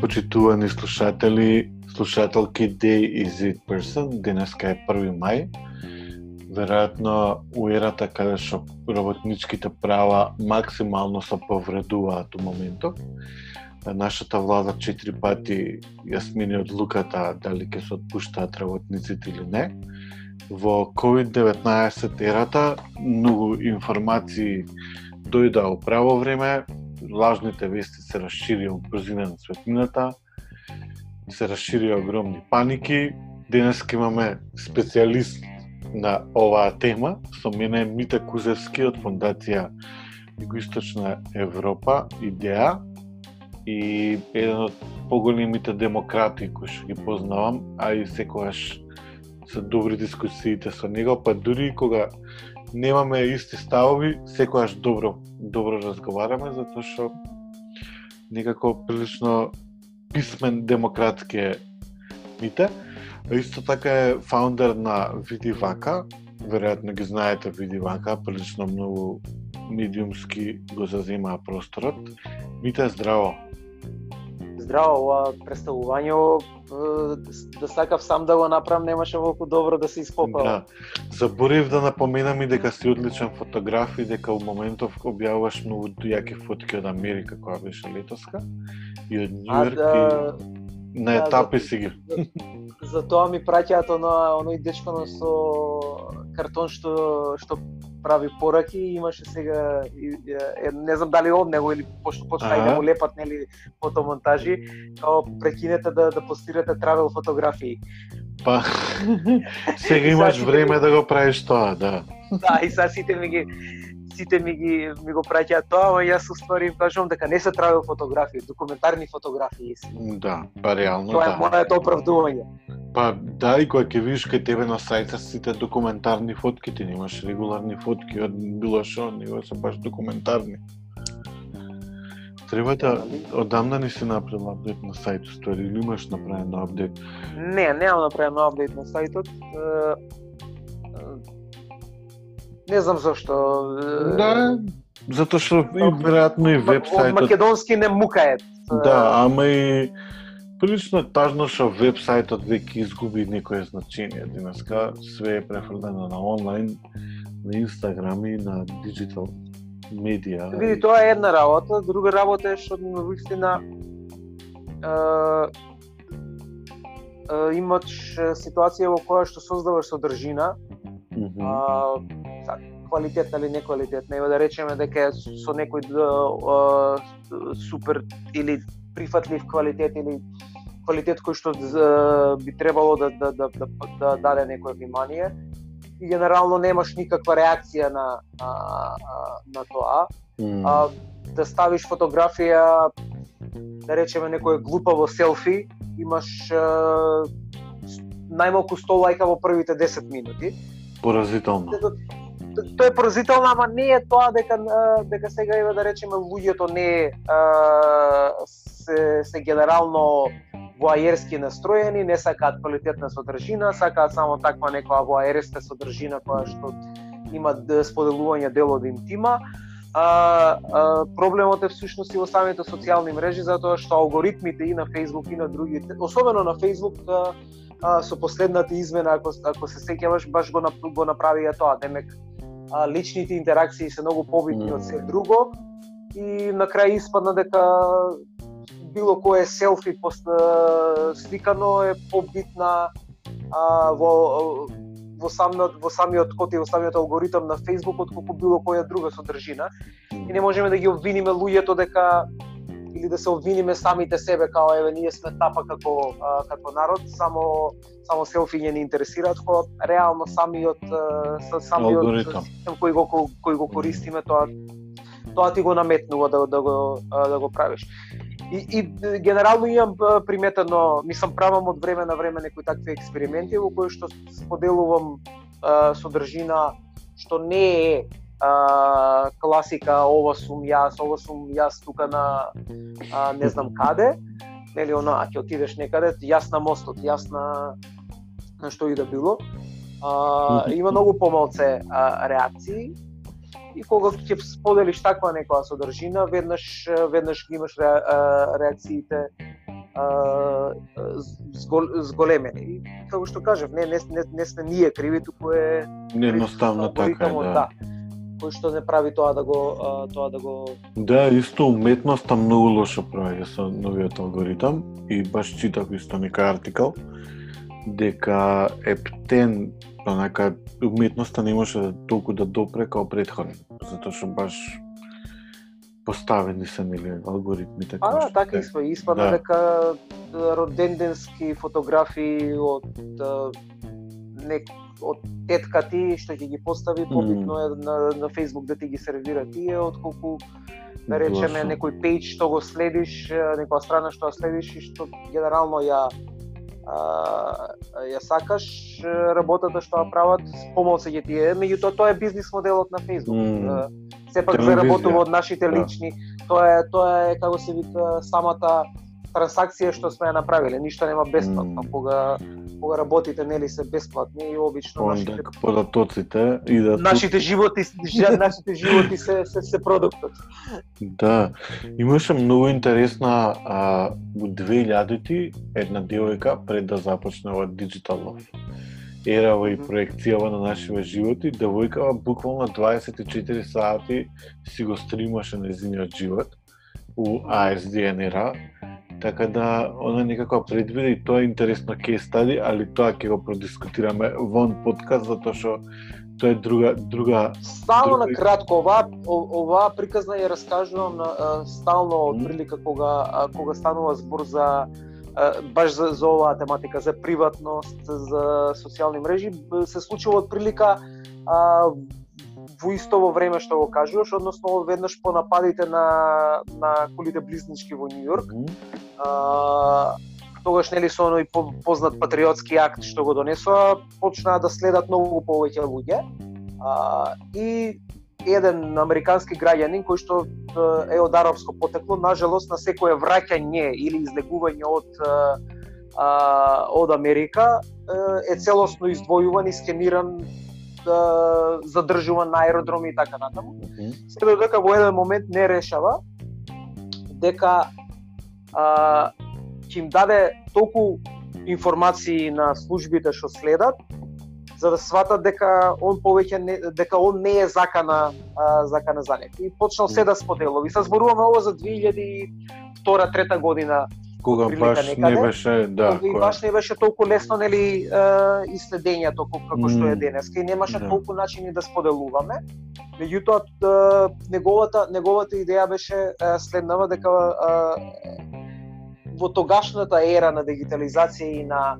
Почитувани слушатели, слушателки Day is it person, денеска е 1 мај. Веројатно у ерата каде што работничките права максимално се повредуваат у моментот. Нашата влада четири пати ја смени одлуката дали ќе се отпуштаат работниците или не. Во COVID-19 ерата многу информации дојда у право време, лажните вести се расширија у брзина на светлината, се расширија огромни паники. Денес имаме специјалист на оваа тема. Со мене е Мита Кузевски од Фондација Југоисточна Европа, ИДЕА, и еден од поголемите демократи кои што ги познавам, а и секогаш се добри дискусиите со него, па дури кога немаме исти ставови, секојаш добро добро разговараме затоа што некако прилично писмен демократски е Мите. Исто така е фаундер на Видивака, веројатно ги знаете Видивака, прилично многу медиумски го заземаа просторот. Мите, здраво! Здраво, ова представување да сакав сам да го направам, немаше волку добро да се испопава. Да. Заборев да напоменам и дека си одличен фотограф и дека у моментов објавуваш многу јаки фотки од Америка која беше летоска и од Њујорк да, и на да, етапи да, си ги. За, за тоа ми праќаат оно оној дечко со картон што што прави пораки и имаше сега е, не знам дали од него или пошто почна да му лепат нели фотомонтажи, прекинете да да постирате травел фотографии. Па сега имаш време да го правиш тоа, да. Да, и сега сите ми ги сите ми ги ми го праќаат тоа, ама јас уствари им кажувам дека не се травел фотографии, документарни фотографии се. Да, па реално тоа да. Тоа е моето оправдување. Па да, и кога ќе видиш кај тебе на сајта сите документарни фотки, ти немаш регуларни фотки од било што, него се баш документарни. Треба да одамна не си направил апдейт на сајтот, ствари или имаш направен апдейт? Не, немам направен апдейт на сајтот. Не знам зашто. Да, затоа што и веројатно и вебсајтот. Македонски не мукаат. Да, ама и прилично тажно што вебсајтот веќе изгуби некое значење. Денеска све е префрлено на онлайн, на Инстаграм и на диджитал медија. Види, тоа е една работа, друга работа е што на вистина имаш ситуација во која што создаваш содржина, mm -hmm. а, квалитетна или неквалитетна, ева да речеме дека со некој супер или прифатлив квалитет или квалитет кој што би требало да, да, да, да, да даде некој внимание и генерално немаш никаква реакција на, на, на тоа. Mm. А, да ставиш фотографија, да речеме некој глупаво селфи, имаш најмалку 100 лајка во првите 10 минути. Поразително. Тоа е поразително, ама не е тоа дека дека сега еве да речеме луѓето не се, се генерално воаерски настроени, не сакаат квалитетна содржина, сакаат само таква некоја воаерска содржина која што има споделување дел од интима. А, а, проблемот е всушност и во самите социјални мрежи затоа што алгоритмите и на Facebook и на другите, особено на Facebook, а, а, со последната измена ако ако се сеќаваш баш го го направија тоа, демек а, личните интеракции се многу побитни mm. од се друго и на крај испадна дека било кое селфи пост, сликано е побитна а, во во самиот во самиот код и во самиот алгоритам на Facebook отколку било која друга содржина и не можеме да ги обвиниме луѓето дека или да се обвиниме самите себе као еве ние сме тапа како а, како народ, само само селфи не интересираат, кога реално самиот самиот систем кој го кој го користиме тоа тоа ти го наметнува да, да го да го правиш. И, и генерално имам приметено, мислам правам од време на време некои такви експерименти во кои што споделувам содржина што не е а, класика ова сум јас, ова сум јас тука на а, не знам каде, нели она, а ќе отидеш некаде, јас на мостот, јас на на што и да било. А, има многу помалце а, реакции и кога ќе споделиш таква некоја содржина, веднаш веднаш ги имаш ре, реакциите зголемени. И како што кажав, не не не, не сме ние криви, туку е Едноставно така е, да. да кој што не прави тоа да го тоа да го Да, исто уметноста многу лошо прави со новиот алгоритам и баш читав исто некој артикал дека Ептен онака уметноста не може толку да допре како претходно, затоа што баш поставени се нели алгоритмите А, да, така испа, испадна да. дека роденденски фотографии од не од тетка ти што ќе ги постави побитно е на на Facebook да ти ги сервира тие отколку да речеме некој пејдж што го следиш, некоја страна што ја следиш и што генерално ја ја сакаш работата што ја прават, помалку ќе ти е, меѓутоа тоа е бизнис моделот на Facebook. Mm. Сепак заработува од нашите да. лични. Тоа е тоа е како се вика самата трансакција што сме ја направиле, ништо нема бесплатно. Mm. Кога кога работите нели се бесплатни и обично нашите податоците и да нашите животи нашите животи се се, се продуктот. Да, имаше многу интересна а, у 2000-ти една девојка пред да започне ова Digital Love. Ерава и проекцијава на нашите животи, девојкава буквално 24 сати си го стримаше незиниот живот у ASDN era Така да, она некако предвиде и тоа е интересно ке стади, али тоа ќе го продискутираме вон подкаст, затоа што тоа е друга друга Стално друга... на кратко оваа оваа приказна ја раскажувам на стално од прилика кога кога станува збор за баш за, за оваа тематика за приватност, за социјални мрежи, се случува од прилика а, во истово време што го кажуваш, односно веднаш по нападите на на колите близнички во Йорк. Mm -hmm. а, тогаш нели со оној познат патриотски акт што го донесоа, почнаа да следат многу повеќе луѓе. А, и еден американски граѓанин кој што е од арапско потекло, нажалост на секое враќање или излегување од а, од Америка е целосно издвојуван и скениран задржува на аеродроми и така натаму. Mm -hmm. Се додека во еден момент не решава дека а, ќе им даде толку информации на службите што следат за да сватат дека он повеќе не, дека он не е закана а, закана за него. И почнал се да споделува. И се зборуваме ово за 2002-3 година кога баш некаде, не беше, да, кога и баш не беше толку лесно нели исследењето како што е денеска и немаше да. толку начини да споделуваме. Меѓутоа неговата неговата идеја беше следнава дека во тогашната ера на дигитализација и на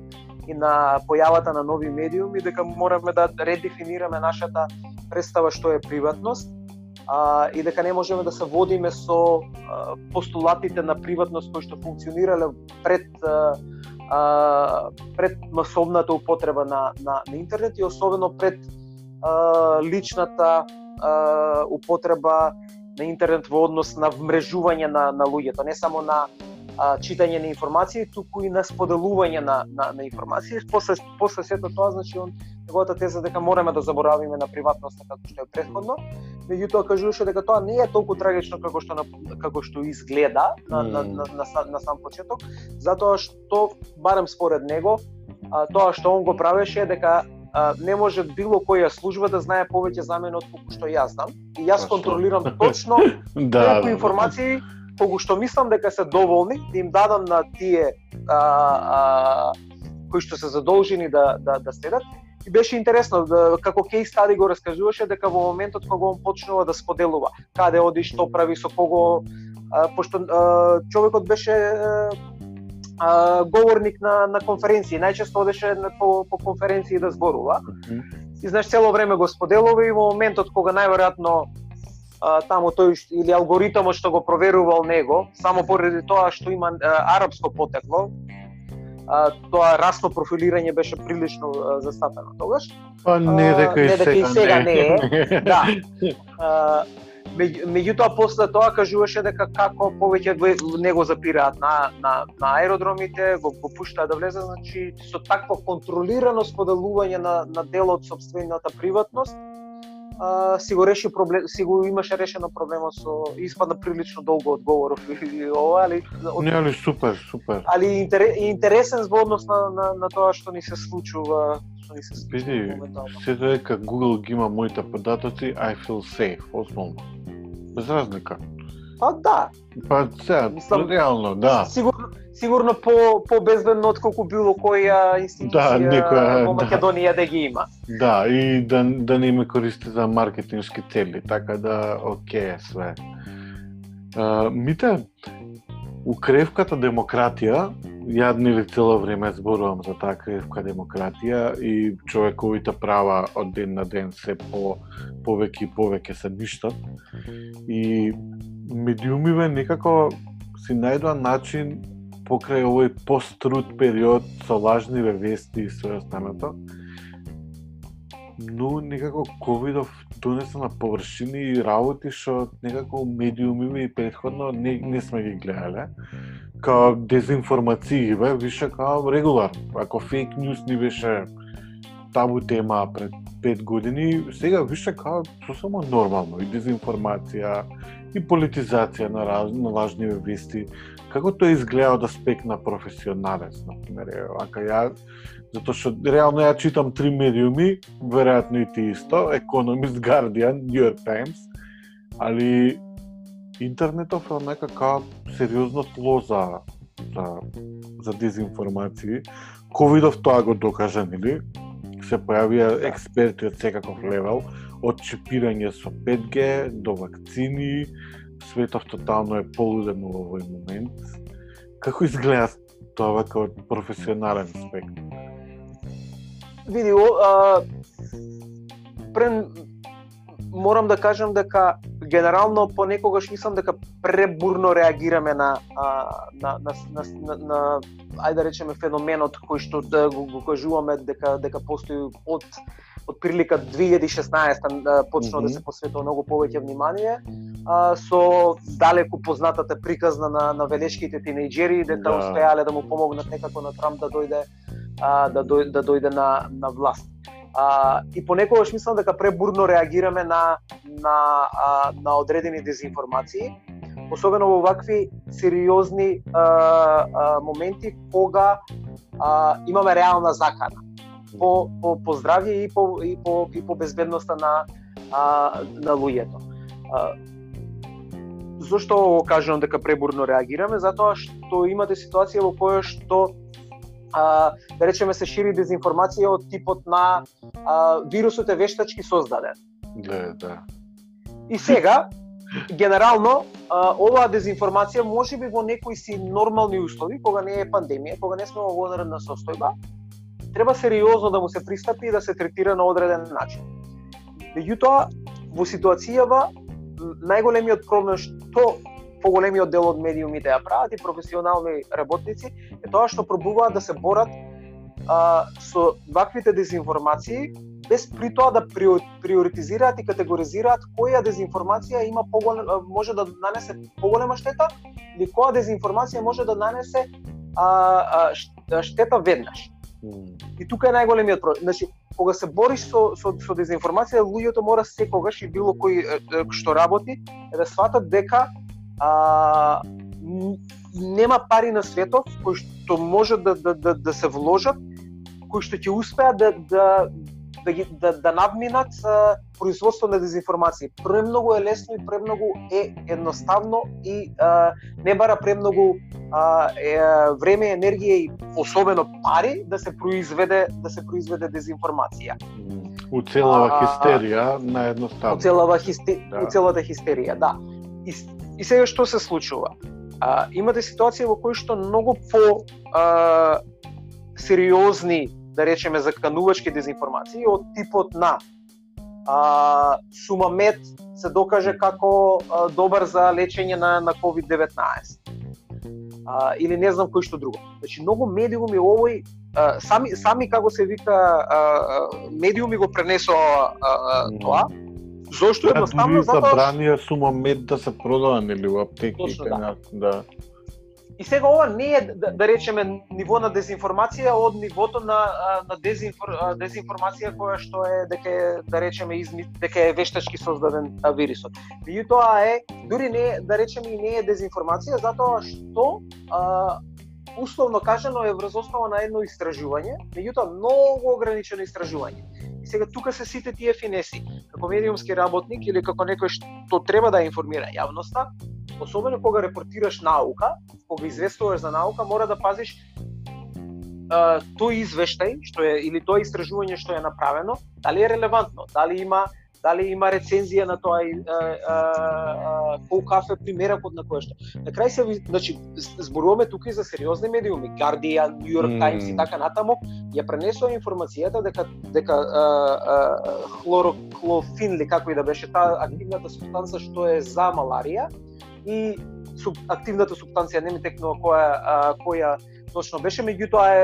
и на појавата на нови медиуми дека мораме да редефинираме нашата представа што е приватност а, и дека не можеме да се водиме со а, постулатите на приватност кои што функционирале пред а, а, пред масовната употреба на, на, на интернет и особено пред а, личната а, употреба на интернет во однос на вмрежување на, на луѓето, не само на а, читање на информации, туку и на споделување на, на, на информации. После, после сето тоа, значи, он, неговата теза дека мораме да заборавиме на приватноста како што е предходно, меѓутоа кажуваше дека тоа не е толку трагично како што на, како што изгледа на, mm. на, на, на, на, на сам почеток, затоа што барем според него, а, тоа што он го правеше е дека а, не може било која служба да знае повеќе за мене од колку што јас знам. И јас контролирам точно да, колку да. информации колку што мислам дека се доволни да им дадам на тие а, а, кои што се задолжени да, да, да следат. И беше интересно, да, како кейс стади го раскажуваше дека во моментот кога он почнува да споделува каде оди, што прави, со кого, а, пошто а, човекот беше а, а, говорник на, на конференции, најчесто одеше по, по конференции да зборува. И знаеш, цело време го споделува и во моментот кога најверојатно таму тој или алгоритмот што го проверувал него, само поради тоа што има а, арапско потекло, а, тоа расно профилирање беше прилично а, застапено тогаш. Па не дека и, дека и сега не, не е. да. А, меѓутоа после тоа кажуваше дека како повеќе него запираат на, на, на аеродромите, го, го пуштаат да влезе, значи со такво контролирано споделување на, на дел од собствената приватност, а, си го реши проблем, си го имаше решено проблемот со испадна прилично долго одговоров и ова, али Не, али супер, супер. али интере, интересен во однос на, на, на тоа што ни се случува, што ни се случува моментално. се дека Google ги има моите податоци, I feel safe, основно. Без разлика. Па да, Па сега, Мислам, реално, да. Сигурно, сигурно по по безбедно отколку било која институција Да, некоја, во да. Македонија да ги има. Да, и да, да не ме користи за маркетиншки цели, така да, окей, е све. А, мите, у кревката демократија, ја нели цело време зборувам за таа кревка демократија и човековите права од ден на ден се по повеќе и повеќе се ништат. И медиумиве некако си најдоа начин покрај овој посттруд период со лажниве вести и све останато, но некако ковидов донесе на површини и работи што некако медиумиве и предходно не, не сме ги гледале. Као дезинформации бе, више као регулар, Ако фейк нјус ни беше табу тема пред пет години, сега више као сосема нормално и дезинформација и политизација на, раз, на лажниве вести. Како тоа изгледа од аспект на професионалец, например, пример, ака ја затоа што реално ја читам три медиуми, веројатно и ти исто, Economist, Guardian, New York Times, али интернетов е некака сериозно тло за за за дезинформации. Ковидов тоа го докажа, нели? Се појавија експерти од секаков левел, од чипирање со 5G до вакцини, светов тотално е полуден во овој момент. Како изгледа тоа како професионален аспект? Види, а, прен, морам да кажам дека генерално понекогаш мислам дека пребурно реагираме на а, на, на, на, на, на ајде да речеме феноменот кој што да го, го кажуваме дека дека постои од од прилика 2016 а, почнува Мгм. да се посветува многу повеќе внимание а, со далеку познатата приказна на на велешките тинејџери дека Да. успеале да му помогнат некако на Трамп да дојде а, да дојде, да дојде на на власт. А, и понекогаш мислам дека пребурно реагираме на на а, на одредени дезинформации, особено во вакви сериозни а, а, моменти кога а, имаме реална закана по по по здравје и по и по и по безбедноста на а, на луѓето. А, зошто кажувам дека пребурно реагираме? Затоа што имате ситуација во која што а, да речеме се шири дезинформација од типот на а, вирусот е вештачки создаден. Да, да. И сега, генерално, а, оваа дезинформација може би во некои си нормални услови, кога не е пандемија, кога не сме во вонредна состојба, треба сериозно да му се пристапи и да се третира на одреден начин. Меѓутоа, во ситуацијава, најголемиот проблем што поголемиот дел од медиумите ја прават и професионални работници е тоа што пробуваат да се борат а, со ваквите дезинформации без при тоа да прио- приоритизираат и категоризираат која дезинформација има поголем, може да нанесе поголема штета или која дезинформација може да нанесе а, а, штета веднаш. И тука е најголемиот проблем. Значи, кога се бориш со, со, со дезинформација, луѓето мора секогаш и било кој што работи е да сватат дека а, нема пари на светот кои што може да, да, да, да се вложат, кои што ќе успеат да, да, да, ги, да, да надминат а, производство на дезинформации. Премногу е лесно и премногу е едноставно и а, не бара премногу а, е, време, енергија и особено пари да се произведе да се произведе дезинформација. У целава хистерија, По наедноставно. целава хисте... Да. целата хистерија, да. И, и сега што се случува? А, имате ситуација во кои што многу по а, сериозни, да речеме, заканувачки дезинформации од типот на а, сумамет се докаже како а, добар за лечење на, на COVID-19. А, или не знам кој што друго. Значи, многу медиуми овој а, сами сами како се вика а, а, медиуми го пренесоа тоа. Зошто едноставно затоа забранија сума мед да се продава нели во аптеки Точно, да. на- да. И сега ова не е да, да речеме ниво на дезинформација од нивото на на дезинфор, дезинформација која што е дека е да речеме изми, дека е вештачки создаден вирусот. Меѓутоа е дури не да речеме и не е дезинформација затоа што а, условно кажано е врз основа на едно истражување, меѓутоа многу ограничено истражување. И сега тука се сите тие финеси. Како медиумски работник или како некој што треба да информира јавноста, особено кога репортираш наука, кога известуваш за наука, мора да пазиш тој извештај што е или тоа истражување што е направено, дали е релевантно, дали има дали има рецензија на тоа кој кафе примеракот на кое што. На крај се значи зборуваме тука и за сериозни медиуми, Guardian, New York Times и така натаму, ја пренесува информацијата дека дека а, а, хлороклофин или како и да беше таа активната субстанца што е за маларија, и суб, активната субстанција не ми текнува која а, која точно беше, меѓутоа е,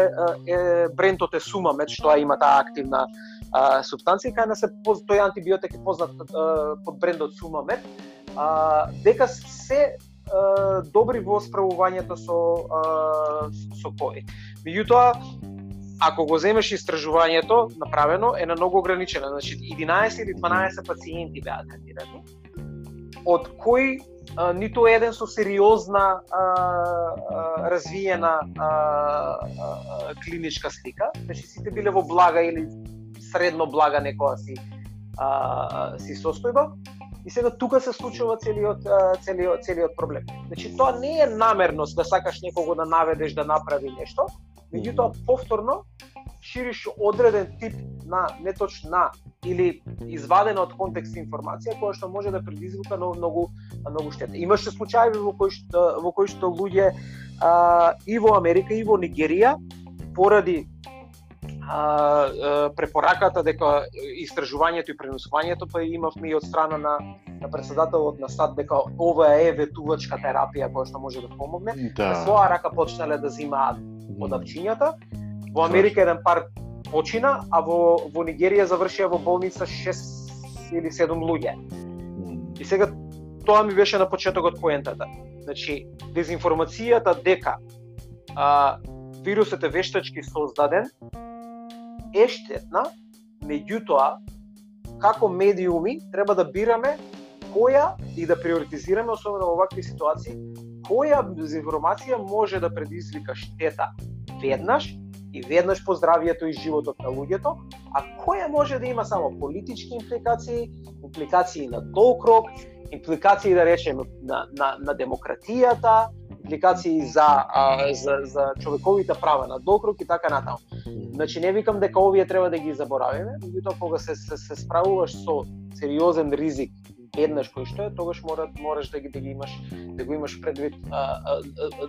е брендот е Сумамет што има таа активна а, субстанција кај нас е тој антибиотик е познат а, под брендот Сумамет, а, дека се а, добри во справувањето со а, со кој. Меѓутоа ако го земеш истражувањето направено е на многу ограничено, значи 11 или 12 пациенти беа кандидати, од кои а, ниту еден со сериозна а, а, развиена а, а, клиничка слика, значи сите биле во блага или средно блага некоја си а, си состојба. И сега тука се случува целиот целиот целиот проблем. Значи тоа не е намерност да сакаш некого да наведеш да направи нешто, меѓутоа повторно шириш одреден тип на неточна или извадена од контекст информација која што може да предизвика многу многу, многу штета. Имаше случаи во кои што во кои што луѓе а, и во Америка и во Нигерија поради препораката дека истражувањето и пренесувањето па имавме и од страна на на председателот на САД дека ова е ветувачка терапија која што може да помогне. Да. своја рака почнале да земаат одапчињата Во Америка еден пар почина, а во, во Нигерија завршија во болница 6 или 7 луѓе. И сега тоа ми беше на почетокот поентата. Значи, дезинформацијата дека а, вирусот е вештачки создаден е штетна, меѓутоа, како медиуми треба да бираме која и да приоритизираме, особено во вакви ситуации, која дезинформација може да предизвика штета веднаш и веднаш по здравието и животот на луѓето, а која може да има само политички импликации, импликации на долг рок, импликации да речеме на, на, на демократијата, импликации за, а, за, за човековите права на долг и така натаму. Значи не викам дека овие треба да ги заборавиме, меѓутоа кога се, се, се справуваш со сериозен ризик еднаш кој што е, тогаш мора, мораш да ги, да ги имаш да го имаш предвид а, а, а,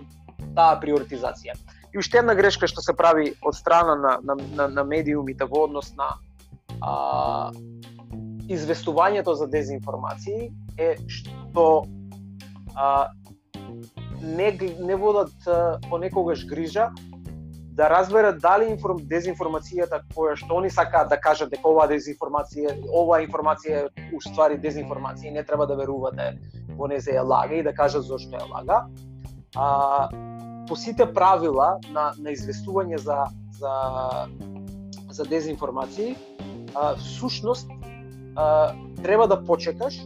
таа приоритизација. И уште една грешка што се прави од страна на, на, на, на медиумите во однос на а, известувањето за дезинформации е што а, не, не водат понекогаш грижа да разберат дали информ, дезинформацијата која што они сакаат да кажат дека оваа дезинформација, оваа информација е уствари дезинформација и не треба да верувате во незе е лага и да кажат зошто е лага. А, по сите правила на, на известување за, за, за дезинформации, а, всушност а, треба да почекаш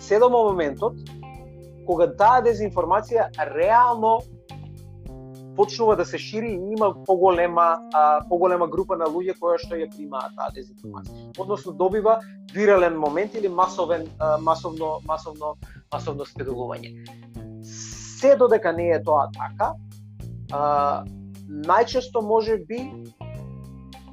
се до моментот кога таа дезинформација реално почнува да се шири и има поголема а, поголема група на луѓе која што ја примаат таа дезинформација. Односно добива вирален момент или масовен а, масовно масовно масовно спедувување се додека не е тоа така, а, најчесто може би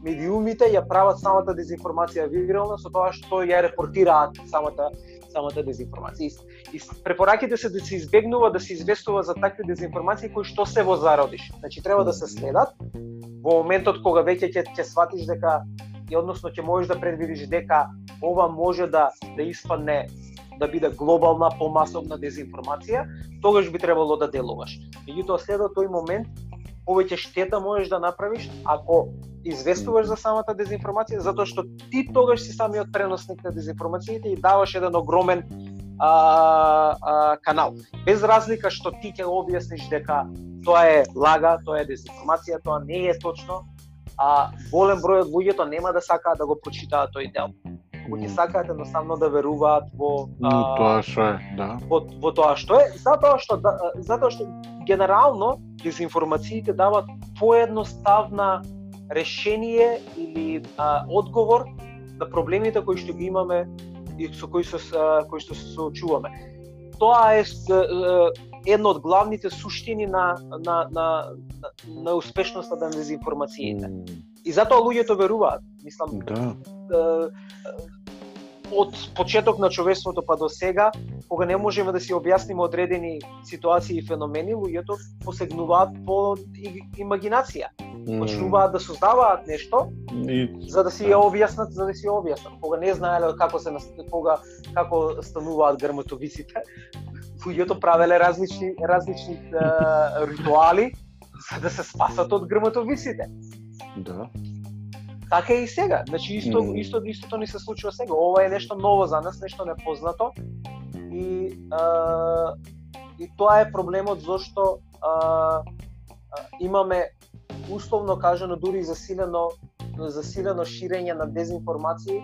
медиумите ја прават самата дезинформација вирална со тоа што ја репортираат самата самата дезинформација. И, и препораките се да се избегнува да се известува за такви дезинформации кои што се во зародиш. Значи треба да се следат во моментот кога веќе ќе ќе сватиш дека и односно ќе можеш да предвидиш дека ова може да да испадне да биде глобална помасовна дезинформација, тогаш би требало да делуваш. Меѓутоа следот тој момент повеќе штета можеш да направиш ако известуваш за самата дезинформација, затоа што ти тогаш си самиот преносник на дезинформациите и даваш еден огромен а, а, канал. Без разлика што ти ќе објасниш дека тоа е лага, тоа е дезинформација, тоа не е точно, а голем број од луѓето нема да сакаат да го прочитаат тој дел. Ќе сакаат едноставно да веруваат во а, тоа што е, да. Во, во тоа што е, затоа што да, затоа што генерално дезинформациите дават поедноставна решение или а, одговор на проблемите кои што ги имаме и со кои со кои што се соочуваме. Тоа е едно од главните суштини на на на на, на успешноста на дезинформациите. И затоа луѓето веруваат. Мислам, да од почеток на човештвото па до сега, кога не можеме да си објасниме одредени ситуации и феномени, луѓето посегнуваат по имагинација. Почнуваат да создаваат нешто и... за да си ја објаснат, за да си ја објаснат. Кога не знаеле како се кога како стануваат грмотовиците, луѓето правеле различни различни е, ритуали за да се спасат од грмотовиците. Да. Така е и сега. Значи исто mm. исто истото ни се случува сега. Ова е нешто ново за нас, нешто непознато. И а, и тоа е проблемот зашто а, а, имаме условно кажано дури засилено засилено ширење на дезинформации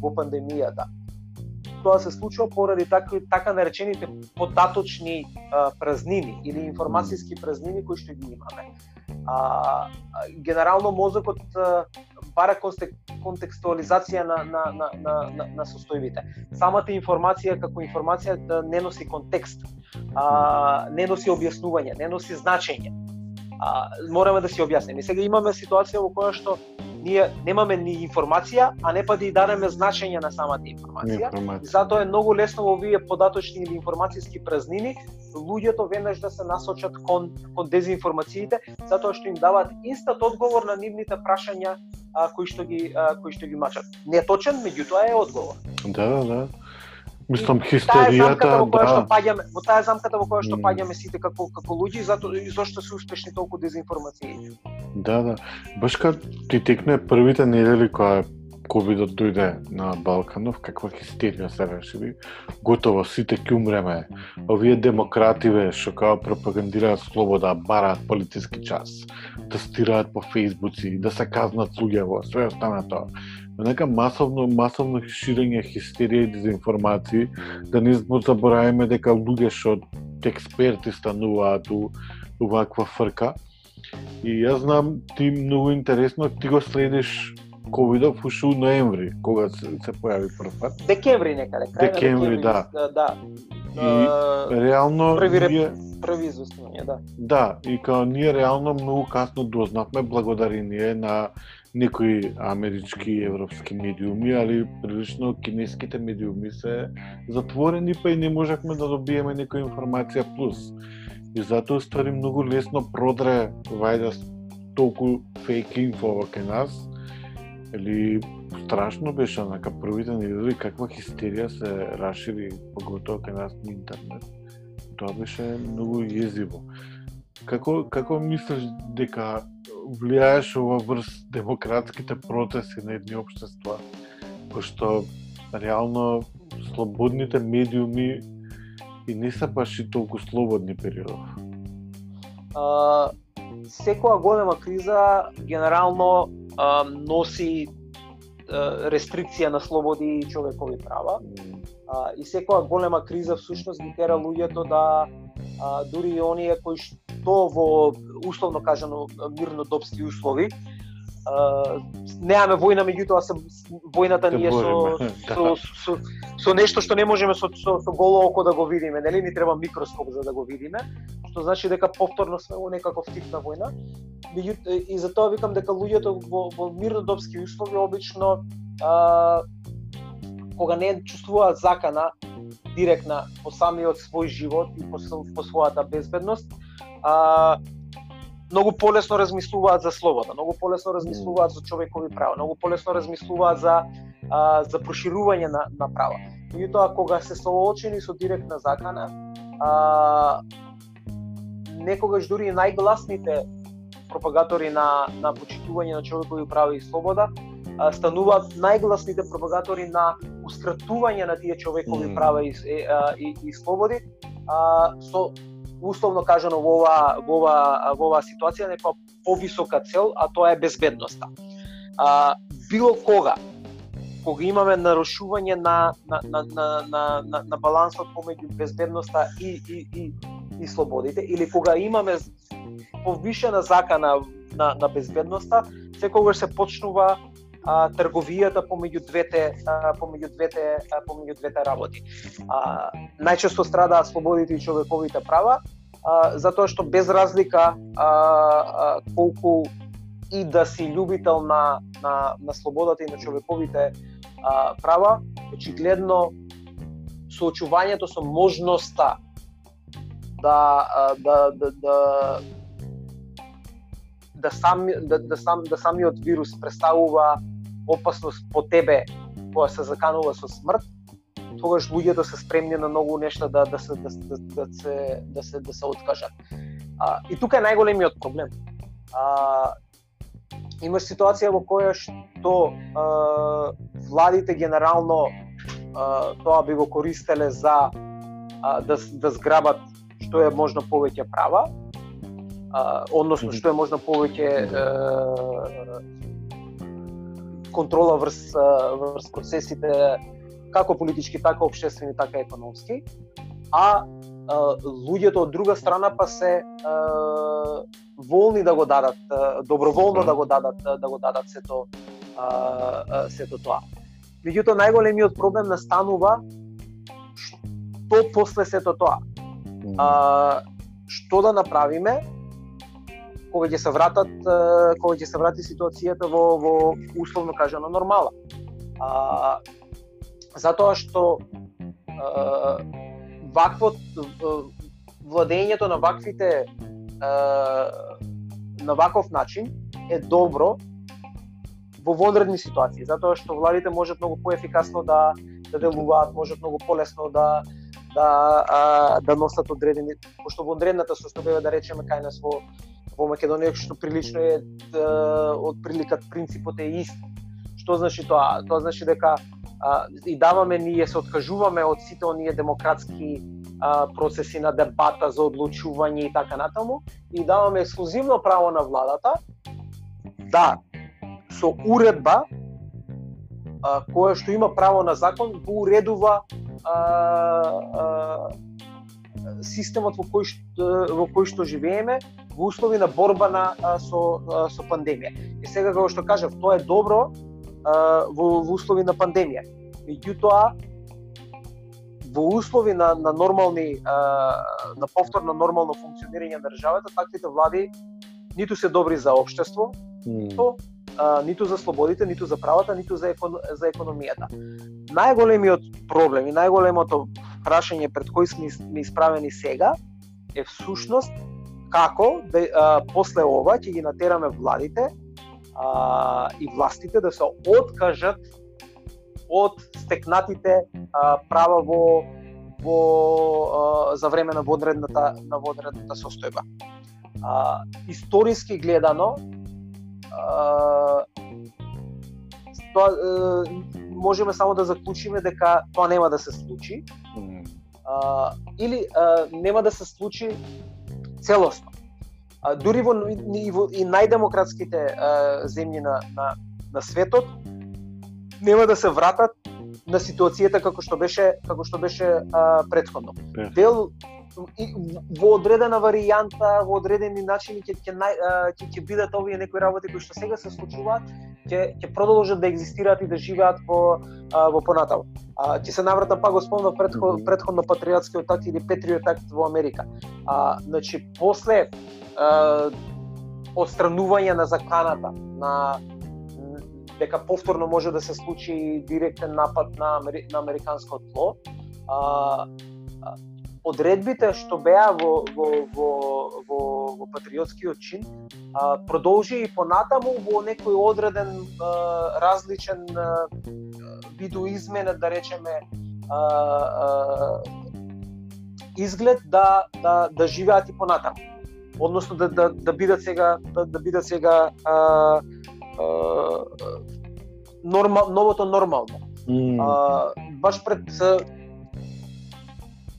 во пандемијата. Тоа се случува поради така, така наречените податочни а, празнини или информацијски празнини кои што ги имаме. А, генерално мозокот а, бара контекстуализација на, на, на, на, на, на состојбите. Самата информација како информација да не носи контекст, а, не носи објаснување, не носи значење. А, мораме да си објасниме. Сега имаме ситуација во која што ние немаме ни информација, а не па да и дадеме значење на самата информација. информација. Затоа е многу лесно во овие податочни или информацијски празнини луѓето веднаш да се насочат кон кон дезинформациите, затоа што им даваат инстат одговор на нивните прашања а, кои што ги а, кои што ги мачат. Не точен, меѓутоа е одговор. Да, да, да. Мислам хистеријата, во која да. што паѓаме, во таа замката во која што паѓаме сите како како луѓе и зато и зошто се успешни толку дезинформации. Да, да. Баш кога ти текне првите недели кога ковидот дојде на Балканов, каква хистерија се решили. Готово, сите ќе умреме. Овие демокративе што као пропагандираат слобода, бараат политиски час, да стираат по фейсбуци, да се казнат луѓе во све остана тоа нека масовно масовно ширење хистерија и дезинформации, да не забораваме дека луѓе што експерти стануваат у, у ваква фрка. И јас знам ти многу интересно ти го следиш ковидов уште у ноември, кога се, се појави прв пат. Декември некаде, крај декември, да. да. И uh, реално први ние први да. Да, и као ние реално многу касно дознавме благодарение на некои амерички и европски медиуми, али прилично кинеските медиуми се затворени, па и не можехме да добиеме некоја информација плюс. И затоа стари многу лесно продре вајда толку фейк инфо кај нас. Или страшно беше онака првите недели каква хистерија се расшири поготово кај нас на интернет. Тоа беше многу језиво. Како како мислиш дека влијаеш ова врз демократските протести на едни општества, што реално слободните медиуми и не се баш и толку слободни периодов. А, секоја голема криза генерално а, носи а, рестрикција на слободи и човекови права. А, и секоја голема криза всушност ги тера луѓето да а, дури и оние кои што во условно кажано мирнодопски услови а, немаме војна, меѓутоа се војната ние со, со, со, со нешто што не можеме со, со, со голо око да го видиме, нели? Ни треба микроскоп за да го видиме, што значи дека повторно сме во некаков тип на војна. И затоа викам дека луѓето во, во мирнодопски услови обично а, кога не чувствуваат закана директна по самиот свој живот и по, по својата безбедност, а, многу полесно размислуваат за слобода, многу полесно размислуваат за човекови права, многу полесно размислуваат за а, за проширување на, на права. Меѓутоа, кога се соочени со директна закана, а, некогаш дури најгласните пропагатори на, на почитување на човекови права и слобода, а, стануваат најгласните пропагатори на ускратување на тие човекови Mm. права и, и, а, и, и слободи, а, со условно кажано во ова во ова во оваа ситуација некоја повисока цел, а тоа е безбедноста. А, било кога кога имаме нарушување на на на на на, на, на балансот помеѓу безбедноста и и и и слободите или кога имаме повишена закана на на безбедноста, секогаш се почнува а, трговијата помеѓу двете а, помеѓу двете а, помеѓу двете работи. А, најчесто страдаат слободите и човековите права, а, затоа што без разлика а, а, колку и да си љубител на, на, на слободата и на човековите а, права, очигледно соочувањето со можноста да а, да да да да сам да, да сам да самиот вирус представува опасност по тебе која се заканува со смрт, тогаш луѓето се спремни на многу нешта да да се да, да, да се да се да се откажат. А, и тука е најголемиот проблем. А, имаш ситуација во која што а, владите генерално а, тоа би го користеле за а, да да зграбат што е можно повеќе права, а, односно што е можно повеќе контрола врз врз процесите како политички, така општествени, така економски, а, луѓето од друга страна па се волни да го дадат, доброволно да го дадат, да го дадат сето сето тоа. Меѓутоа најголемиот проблем настанува што после сето тоа. А, што да направиме кога ќе се вратат кога ќе се врати ситуацијата во во условно кажано нормала. А, затоа што а, вакво владењето на ваквите а, на ваков начин е добро во вонредни ситуации, затоа што владите можат многу поефикасно да да делуваат, можат многу полесно да да а, да носат одредени пошто во одредната состојба да речеме кај нас во во Македонија што прилично е од приликат принципот е ист. Што значи тоа? Тоа значи дека а, и даваме ние се откажуваме од сите оние демократски а, процеси на дебата за одлучување и така натаму и даваме ексклузивно право на владата да со уредба а, која што има право на закон го уредува а, а, системот во кој што, во кој што живееме во услови на борба на со со пандемија. И сега како што кажав, тоа е добро во, во услови на пандемија. Меѓутоа во услови на, на нормални на повторно нормално функционирање на државата, таквите влади ниту се добри за општество, а, ниту за слободите, ниту за правата, ниту за, екон, за економијата. Најголемиот проблем и најголемото прашање пред кој сме исправени сега е всушност како да, а, после ова ќе ги натераме владите а, и властите да се откажат од стекнатите а, права во во а, за време на водредната на водредната состојба. А, историски гледано а, тоа можеме само да заклучиме дека тоа нема да се случи а, или а, нема да се случи целосно. А, дури во и, во, и најдемократските а, земји на, на, на светот нема да се вратат на ситуацијата како што беше како што беше а, претходно. Дел во одредена варијанта, во одредени начини ќе ќе ќе ќе бидат овие некои работи кои што сега се случуваат, ќе ќе продолжат да екзистираат и да живеат во а, во понатаму. А, ќе се навратам пак го спомнав предход, предходно патриотскиот акт или Петриот акт во Америка. А, значи после а, отстранување на заканата на дека повторно може да се случи директен напад на, на американско тло, а, одредбите што беа во, во, во, во, во патриотскиот чин а, продолжи и понатаму во некој одреден а, различен а, видоизменет, да речеме, а, а, изглед да, да, да живеат и понатаму. Односно да, да, да бидат сега да, да бидат сега а, а, нормал, новото нормално. Mm. А, баш пред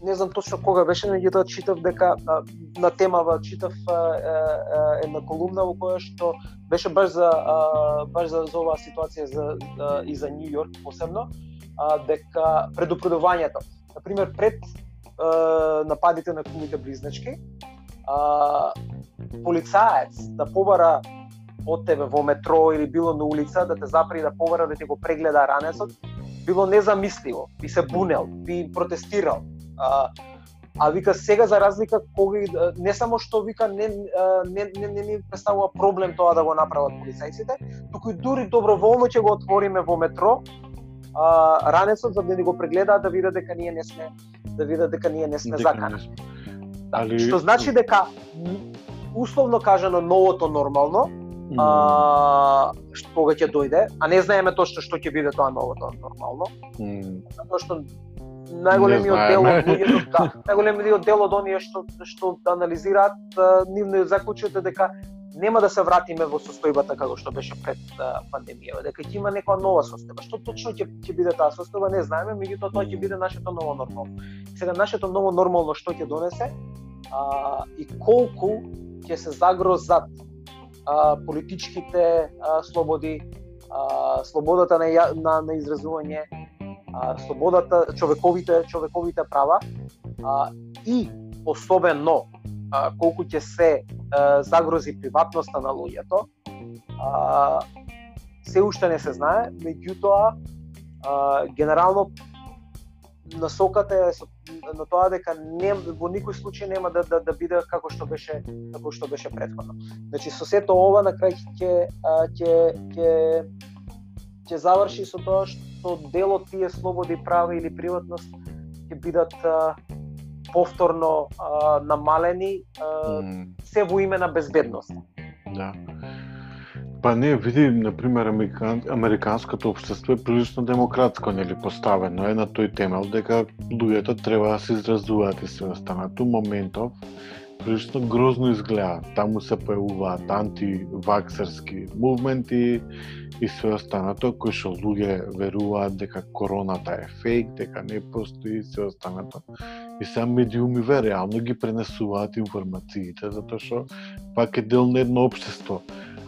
не знам точно кога беше, меѓутоа да читав дека а, на темава читав а, а, една колумна во која што беше баш за а, баш за, за оваа ситуација за, за и за Нью Йорк посебно, а, дека предупредувањето. На пример пред а, нападите на кумите близначки, а, полицаец да побара од тебе во метро или било на улица да те запри да побара да ти го прегледа ранецот, било незамисливо, би се бунел, би протестирал. А, а вика сега за разлика кога не само што вика не не не не ни представува проблем тоа да го направат полицајците, туку и дури доброволно ќе го отвориме во метро а, ранецот за да ни го прегледаат да видат дека ние не сме да видат дека ние не сме закани. Али... Што значи дека условно кажано новото нормално mm. а, што кога ќе дојде, а не знаеме точно што ќе биде тоа новото нормално. Mm. Затоа што најголемиот дел од луѓето, да, најголемиот дел од оние што што анализираат, нивно заклучот е дека нема да се вратиме во состојбата како што беше пред а, пандемијава, дека ќе има некоја нова состојба. Што точно ќе ќе биде таа состојба не знаеме, меѓутоа тоа ќе биде нашето ново нормално. Сега нашето ново нормално што ќе донесе а, и колку ќе се загрозат а, политичките а, слободи, а, слободата на, на, на изразување, а, слободата, човековите човековите права а, и особено а, колку ќе се а, загрози приватноста на луѓето, а, се уште не се знае, меѓутоа генерално насоката е на тоа дека не во никој случај нема да да, да биде како што беше како што беше претходно. Значи со сето ова на крај ќе ќе ќе ќе заврши со тоа што дел од тие слободи, права или приватност ќе бидат а, повторно а, намалени а, mm. се во име на безбедност. Да. Па не, види, например, американ, американското општество е прилично демократско, нели, поставено е на тој темел дека луѓето треба да се изразуваат и се останат. У моментов, прилично грозно изгледа. Таму се појавуваат антиваксерски мувменти и све останато, кои што луѓе веруваат дека короната е фейк, дека не постои и све останато. И сега медиумиве реално ги пренесуваат информациите, затоа што пак е дел на едно општество.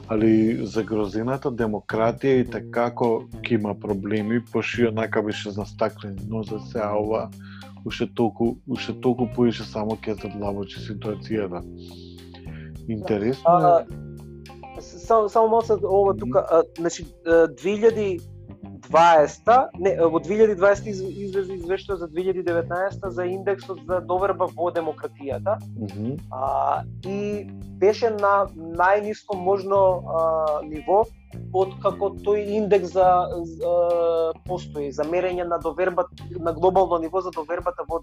Али загрозената демократија и така како ќе има проблеми, пошио нака беше застаклен но за сега ова уште толку, уште толку поише само ќе задлабочи ситуацијата. Интересно е... Само, само малце ова тука, значи 2000 2020, не, во 2020 излезе извештај за 2019 за индексот за доверба во демократијата. Mm -hmm. а, и беше на најниско можно а, ниво од како тој индекс за, за постои за мерење на доверба на глобално ниво за довербата во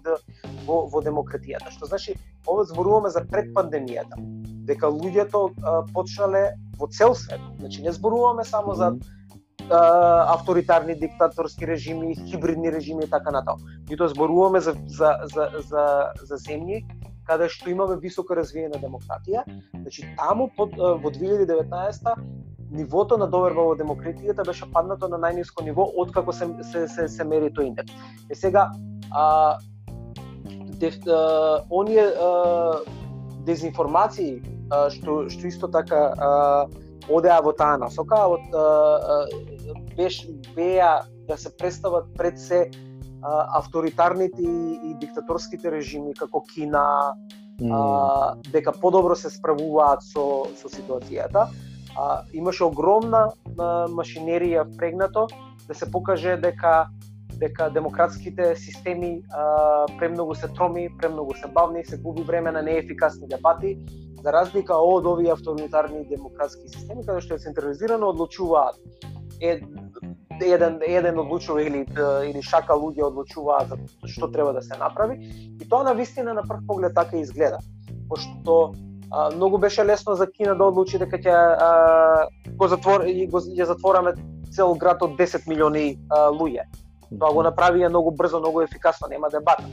во, во демократијата. Што значи ова зборуваме за пред пандемијата, дека луѓето а, почнале во цел свет. Значи не зборуваме само за авторитарни диктаторски режими, хибридни режими и така натаму. тоа зборуваме за, за, за, за, за земји каде што имаме високо развиена демократија. Значи таму под, во 2019 нивото на доверба во демократијата беше паднато на најниско ниво откако се се се, се мери тој индекс. Е сега а, деф, а, оние а, дезинформации а, што што исто така а, одеа во таа насока, од беше беа да се представат пред се авторитарните и, диктаторските режими како Кина, а, дека подобро се справуваат со со ситуацијата. А, имаше огромна а, машинерија впрегнато да се покаже дека дека демократските системи а, премногу се троми, премногу се бавни, се губи време на неефикасни дебати. За разлика од овие авторитарни демократски системи каде што е централизирано одлучуваат. Е, еден еден одлучува или или шака луѓе одлучуваат за што треба да се направи. И тоа на вистина на прв поглед така изгледа. Пошто а, многу беше лесно за Кина да одлучи дека ќе го затвор и го ја затвораме цел град од 10 милиони а, луѓе. Тоа го направија многу брзо, многу ефикасно, нема да дебата.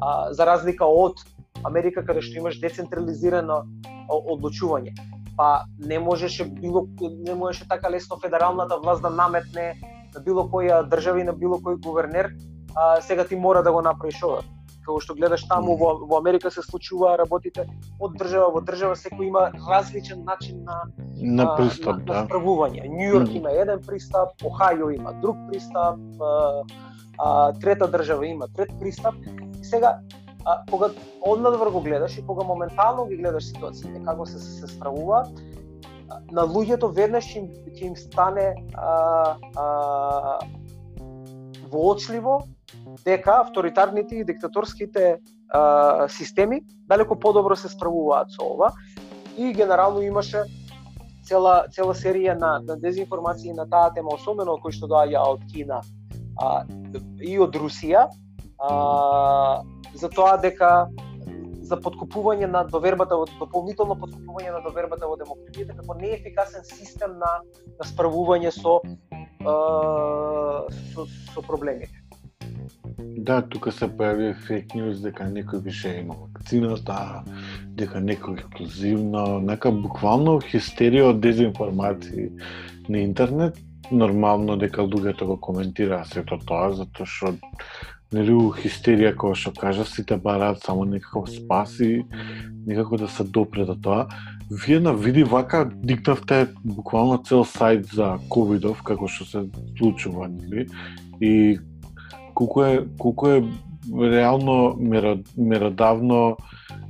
А, за разлика од Америка каде што имаш децентрализирано одлучување. Па не можеше било не можеше така лесно федералната власт да наметне на било која држава и на било кој гувернер, а, сега ти мора да го направиш ова. Како што гледаш таму во, во Америка се случува работите од држава во држава, секој има различен начин на на пристап, на, да. на справување. Нью Йорк Мгм. има еден пристап, Охајо има друг пристап, а, а, трета држава има трет пристап. И сега а, кога однадвор го гледаш и кога моментално ги гледаш ситуациите како се се справуваат, а, на луѓето веднаш ќе им, ќе им стане а, а, воочливо дека авторитарните и диктаторските а, системи далеко подобро се справуваат со ова и генерално имаше цела цела серија на, на дезинформации на таа тема, особено кој што доаѓа од Кина а, и од Русија, а, за тоа дека за подкупување на довербата во дополнително подкупување на довербата во демократијата како неефикасен систем на на справување со а, со, со проблемите. Да, тука се појави фейк ньюс дека некој више има вакцината, дека некој ексклузивно, нека буквално хистерија од дезинформации на интернет, нормално дека луѓето го коментираа сето тоа, затоа што нели хистерија која што кажа сите бараат само некаков спас и некако да се допре до тоа. Вие на види вака диктавте буквално цел сајт за ковидов како што се случува, нели? И колку е колку е реално меродавно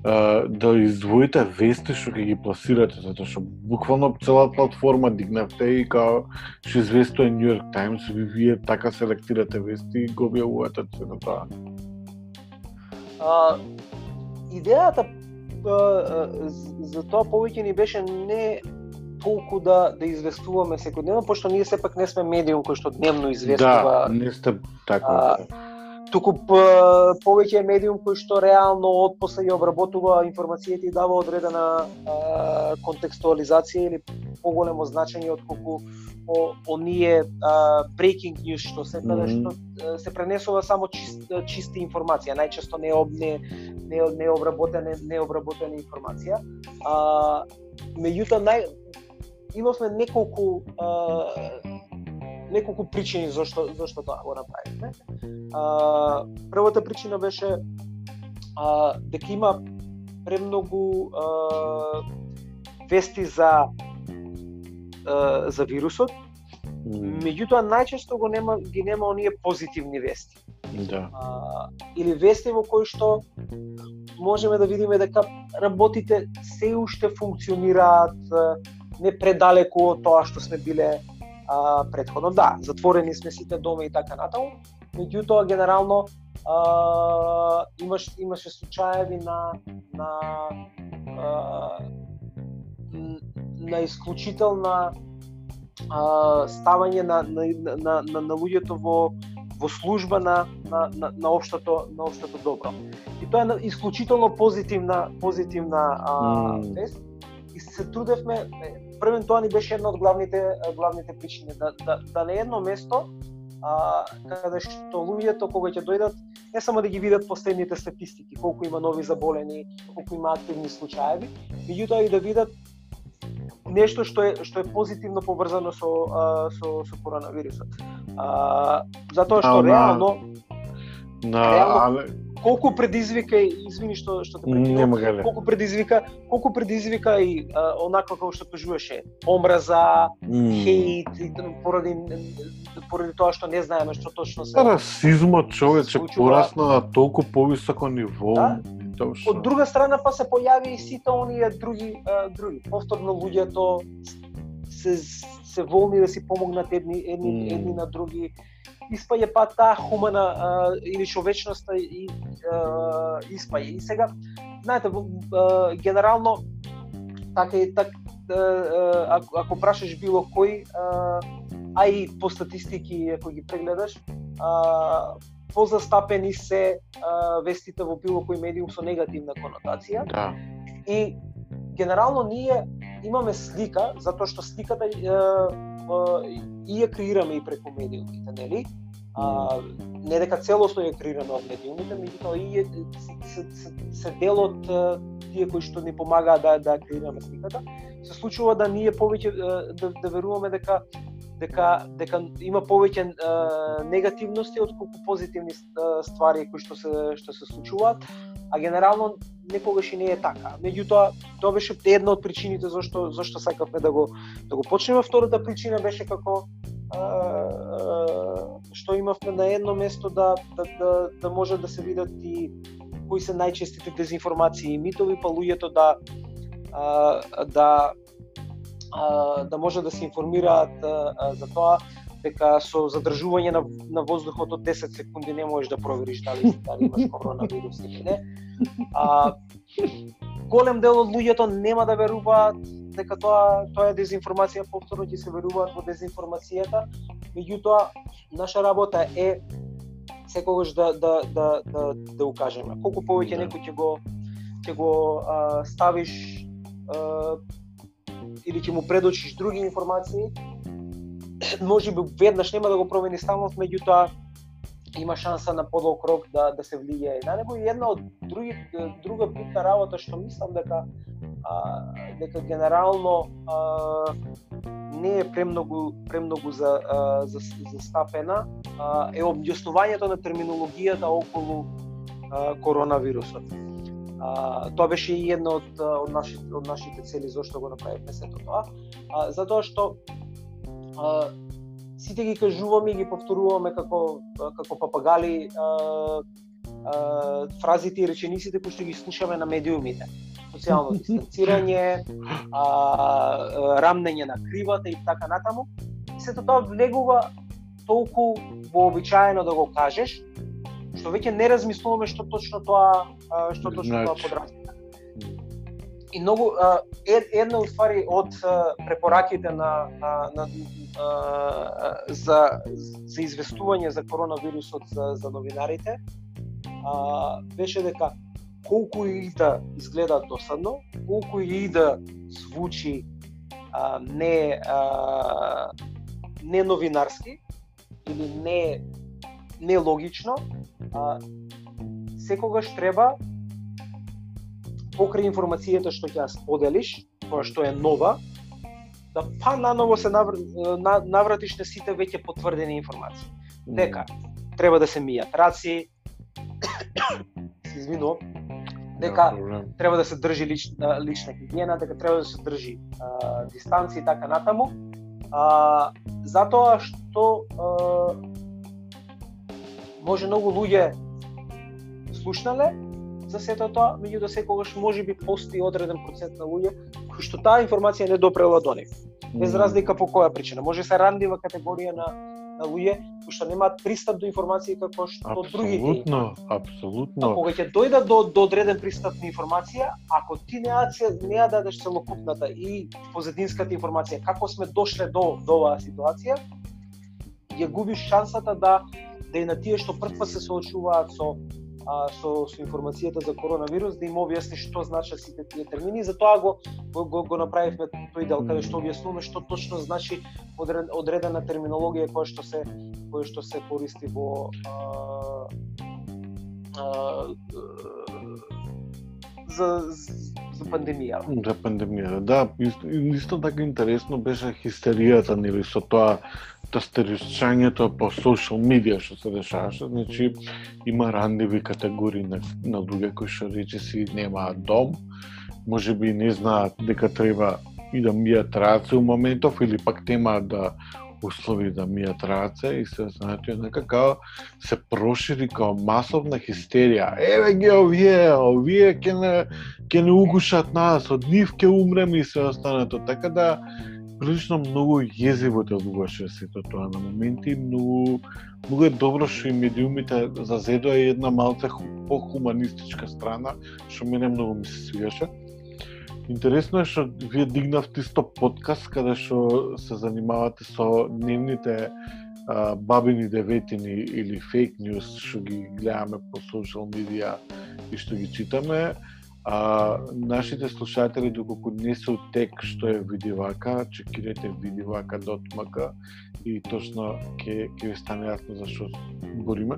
а, да издвоите вести што ќе ги пласирате, затоа што буквално цела платформа дигнавте и као што известува New York Times, ви вие така селектирате вести и го објавувате цело тоа. А, идејата а, а, за тоа повеќе ни беше не толку да да известуваме секојдневно, пошто ние сепак не сме медиум кој што дневно известува Да, не сте така. Туку повеќе е медиум кој што реално од после ја обработува информациите и дава одредена а, контекстуализација или поголемо значење од колку о, оние а, breaking news што се каде Мгм. што се пренесува само чист, чисти информација, најчесто не об не не, не обработена не обработена информација. А меѓутоа нај имавме неколку а, неколку причини зашто зашто тоа го направивме. А, првата причина беше а, дека има премногу а, вести за а, за вирусот, меѓутоа најчесто го нема ги нема оние позитивни вести. Да. А, или вести во кои што можеме да видиме дека работите се уште функционираат не предалеку од тоа што сме биле а, предходно. Да, затворени сме сите дома и така натаму, меѓутоа генерално а, имаш имаше случаеви на на а, на исклучителна а, ставање на на на на, на луѓето во во служба на на на, на општото на општото добро. И тоа е исклучително позитивна позитивна а, Мм. вест и се трудевме е, првен тоа ни беше една од главните а, главните причини да да да на едно место а, каде што луѓето кога ќе дојдат не само да ги видат последните статистики, колку има нови заболени, колку има активни случаеви, меѓутоа и да видат нешто што е што е позитивно поврзано со а, со со коронавирусот. А, затоа што Ама, реално На Реално, але колку предизвика и извини што што те гале. колку предизвика колку предизвика и а, онаква како што кажуваше омраза, М. хейт и поради поради тоа што не знаеме што точно се Расизмот човече случува. порасна на толку повисоко ниво. Да. што- Од друга страна па се појави и сите оние други а, други. Повторно луѓето се се волни да си помогнат едни едни Мм. едни на други. Испаѓа па таа хумана а, или човечноста и а, испаѓа. И сега знаете а, генерално така и так а, а, ако, ако прашаш било кој а, а и по статистики ако ги прегледаш а, позастапени се а, вестите во било кој медиум со негативна конотација Да. и генерално ние имаме слика затоа што сликата е, и ја креираме и преку медиумите, нели? А, не дека целосно ја креираме од медиумите, меѓутоа и е, се, се, се дел од тие кои што ни помагаат да да креираме сликата. Се случува да ние повеќе да, да веруваме дека дека дека има повеќе негативности отколку позитивни ствари кои што се што се случуваат, а генерално некогаш и не е така. Меѓутоа, тоа беше една од причините зашто зашто сакавме да го да го почнеме. Втората причина беше како што имавме на едно место да, да, да, да може да се видат и кои се најчестите дезинформации и митови, па луѓето да да да може да се информираат за тоа дека со задржување на, на воздухот од 10 секунди не можеш да провериш дали, дали имаш коронавирус или не. А, голем дел од луѓето нема да веруваат дека тоа тоа е дезинформација, повторно ќе се веруваат во дезинформацијата. Меѓутоа, наша работа е секогаш да да да да да укажеме. Колку повеќе да. некој ќе го ќе го а, ставиш а, или ќе му предочиш други информации, може би веднаш нема да го промени станот, меѓутоа има шанса на подолг рок да да се влијае на него и една од други друга битна работа што мислам дека а, дека генерално а, не е премногу премногу за а, за застапена а, е објаснувањето на терминологијата околу а, коронавирусот. А, тоа беше и една од, од, нашите, од нашите цели зашто го направивме сето тоа. А, затоа што а, сите ги кажуваме и ги повторуваме како како папагали а, а, фразите и речениците кои што ги слушаме на медиумите. Социјално дистанцирање, а, рамнење на кривата и така натаму. Сето тоа влегува толку вообичаено да го кажеш, што веќе не размислуваме што точно тоа што точно тоа подразбира и многу е, една од ствари од препораките на, на, на, за за известување за коронавирусот за, за новинарите а, беше дека колку и да изгледа досадно, колку и да звучи а, не а, не новинарски или не не логично, а, секогаш треба покрај информацијата што ќе ја споделиш, која што е нова, да па наново се навр... навратиш на сите веќе потврдени информации. Дека треба да се мијат раци, се извинувам, дека треба да се држи лична, лична хигиена, дека треба да се држи а, дистанци и така натаму. А, затоа што а, може многу луѓе слушнале, за сето тоа, меѓутоа секогаш може би постои одреден процент на луѓе кои што таа информација не допрела до нив. Без разлика по која причина. Може се рандива категорија на на луѓе кои што немаат пристап до информации како што абсолютно, другите. Апсолутно, апсолутно. А кога ќе дојдат до, до одреден пристап на информација, ако ти не ја не ја дадеш целокупната и позадинската информација како сме дошле до до оваа ситуација, ја губиш шансата да да и на тие што првпат се соочуваат со а, со, со информацијата за коронавирус да им објасни што значат сите тие термини. Затоа го, го, го, го направивме тој дел каде што објаснуваме што точно значи одредена терминологија која што се која што се користи во а, а, за, за пандемија. За пандемија, да. Исто, исто така интересно беше хистеријата, нели, со тоа тастеричањето по социјал медија што се дешаваше, значи има рандеви категории на, на луѓе кои што речиси немаат дом, може би не знаат дека треба и да мијат раце у моментов или пак темаат да услови да мијат раце и се знаете однака као се прошири као масовна хистерија. Еве ги овие, овие ќе не ќе не угушат нас, од нив ќе умреме и се останато. Така да прилично многу језиво да делуваше сето тоа на моменти, многу многу е добро што и медиумите зазедоа една малце по-хуманистичка страна, што мене многу ми се свиеше. Интересно е што вие дигнавте исто подкаст каде што се занимавате со нивните а, бабини деветини или фейк ньюс што ги гледаме по социјал медија и што ги читаме А, нашите слушатели, доколку не се тек што е видивака, чекирате видивака.мк и точно ќе ќе ви стане јасно за што бориме.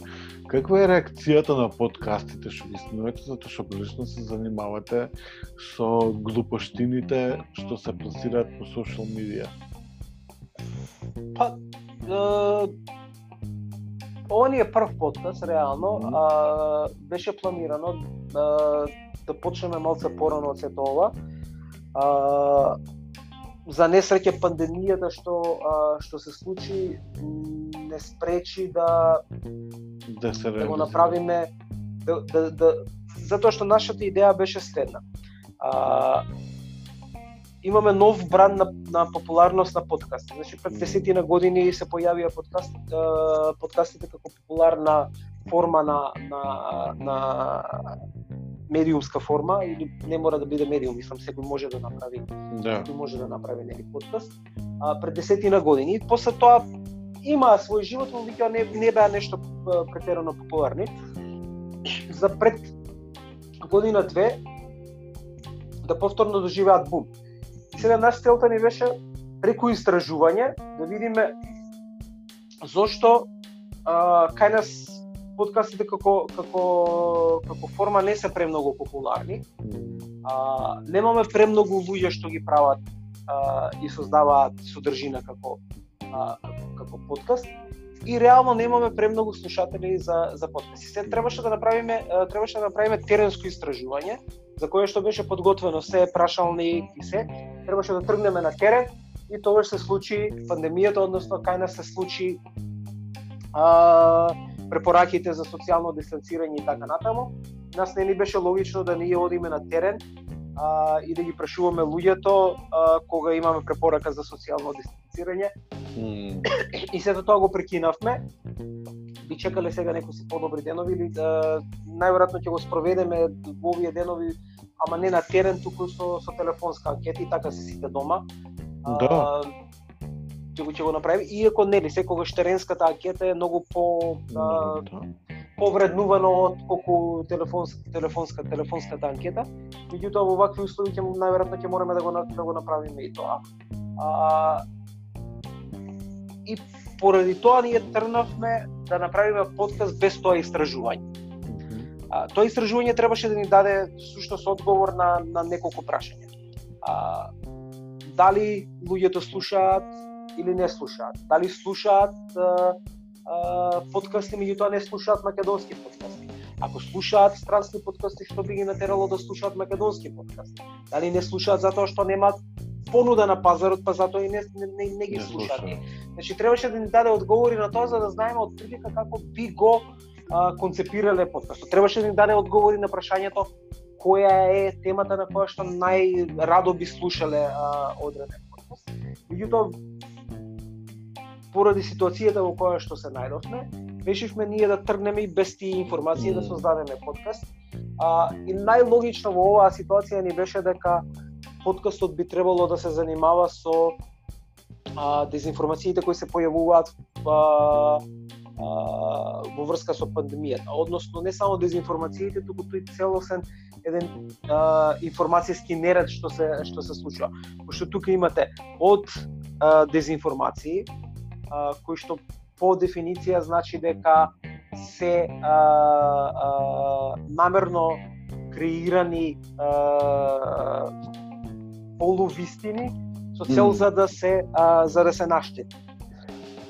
Каква е реакцијата на подкастите што ги снимате, затоа што прилично се занимавате со глупоштините што се пласираат по социјал медија? Па, ова ни е прв подкаст, реално. Мгм. А, беше планирано а, да почнеме малце порано од сето ова. А, за несреќа пандемијата што а, што се случи не спречи да Да се да го направиме да, да, да затоа што нашата идеја беше следна. А, имаме нов бранд на, на популарност на подкаст. Значи пред десетина години се појавија подкаст подкастите како популарна форма на на на медиумска форма или не мора да биде медиум, мислам секој може да направи Да. секој може да направи нели подкаст. А, пред десетина години. После тоа има свој живот, но веќе не, не беа нешто претерано популарни. За пред година две да повторно доживеат бум. И сега наш целта ни беше преку истражување да видиме зошто а, кај нас подкастите како како како форма не се премногу популарни. А, немаме премногу луѓе што ги прават а, и создаваат содржина како а, како, подкаст. И реално немаме премногу слушатели за за подкаст. Се требаше да направиме требаше да направиме теренско истражување за кое што беше подготвено се прашални и се требаше да тргнеме на терен и тоа се случи пандемијата, односно кај нас се случи а, препораките за социјално дистанцирање и така натаму. Нас не ни беше логично да ние одиме на терен а, и да ги прашуваме луѓето а, кога имаме препорака за социјално дистанцирање М, и сето тоа го прекинавме. Би чекале сега некои подобри денови или најверојатно ќе го спроведеме во овие денови, ама не на терен, туку со, со телефонска анкета и така се сите дома. Да. Ќе го ќе го направи, иако нели секогаш теренската анкета е многу по а, да. повреднувано од колку телефонска телефонска телефонската анкета. Меѓутоа во вакви услови ќе најверојатно ќе мораме да го да го направиме и тоа. А, и поради тоа ние тргнавме да направиме подкаст без тоа истражување. А, тоа истражување требаше да ни даде сушност одговор на, на неколку прашања. А, дали луѓето слушаат или не слушаат? Дали слушаат а, а, подкасти, меѓутоа не слушаат македонски подкасти? Ако слушаат странски подкасти, што би ги натерало да слушаат македонски подкасти? Дали не слушаат затоа што немаат понуда на пазарот, па затоа и не, не, не, не ги слушаат. Значи требаше да ни даде одговори на тоа за да знаеме отприлика како би го а, концепирале подкастот. Требаше да ни даде одговори на прашањето која е темата на која што најрадо би слушале а, одреден подкаст. Меѓутоа поради ситуацијата во која што се најдовме, решивме ние да тргнеме и без тие информации да создадеме подкаст. А, и најлогично во оваа ситуација ни беше дека подкастот би требало да се занимава со а, дезинформациите кои се појавуваат а, во врска со пандемијата, односно не само дезинформациите, туку тој целосен еден а, информацијски неред што се што се случува. Пошто тука имате од а, дезинформации а, кои што по дефиниција значи дека се а, а, намерно креирани а, полувистини со цел за да се а, за да се наштети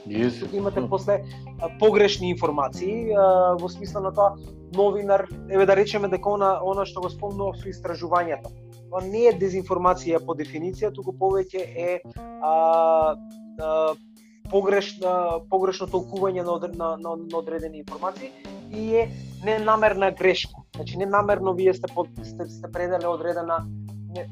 yes. Тука имате после погрешни информации во смисла на тоа новинар, еве да речеме дека она она што го спомнував со истражувањето. Тоа не е дезинформација по дефиниција, туку повеќе е а, а, погрешна погрешно толкување на, на, на, на одредени информации и е ненамерна грешка. Значи ненамерно вие сте под, сте, сте предале одредена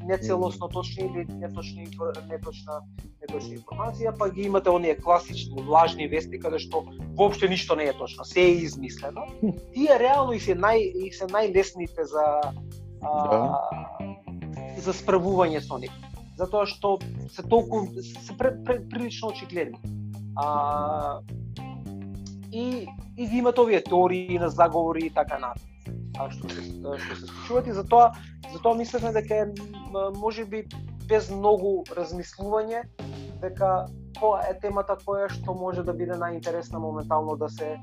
нецелосно точна или неточна инфо- неточна неточна информација, па ги имате оние класични лажни вести каде што воопшто ништо не е точно, се е измислено. Тие реално и се нај и се најлесните за а, за справување со нив. Затоа што се толку се пре, пре, прилично очигледни. А, и и ги имате овие теории на заговори и така натаму. А што се што се случуваат и затоа затоа мислевме дека е може би без многу размислување дека тоа е темата која што може да биде најинтересна моментално да се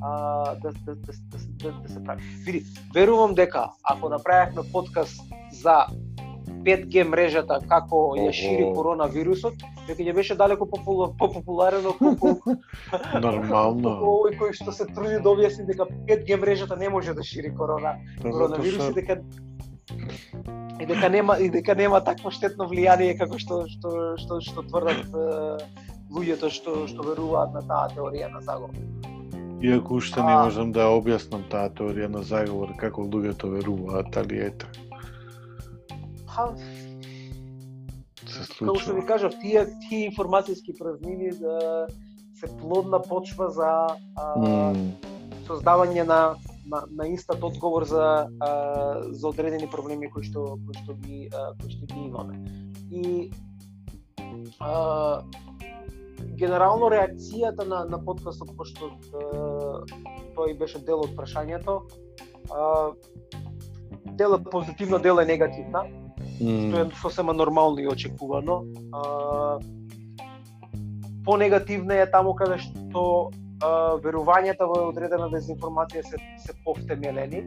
а, да, да, да, да, да, да се прави. Види, верувам дека ако направевме подкаст за 5G мрежата како ја шири коронавирусот, дека ќе беше далеко попула- попопуларен од колку Нормално. овој кој што се труди да објасни дека 5G мрежата не може да шири корона Па коронавирус и дека и дека нема и дека нема такво штетно влијание како што што што што тврдат луѓето што што веруваат на таа теорија на заговор. Иако уште не можам да ја објаснам таа теорија на заговор како луѓето веруваат, али ете, Па, се како што ви кажав, тие тие информацијски празнини да се плодна почва за а, М, создавање на на, на инстат одговор за а, за одредени проблеми кои што кои што ги а, кои што ги имаме. И а, генерално реакцијата на на подкастот пошто а, тој беше дел од прашањето, а, дел е позитивна, дел е негативна што е сосема нормално и очекувано. А, понегативна е таму каде што а, верувањата во одредена дезинформација се се повтемелени.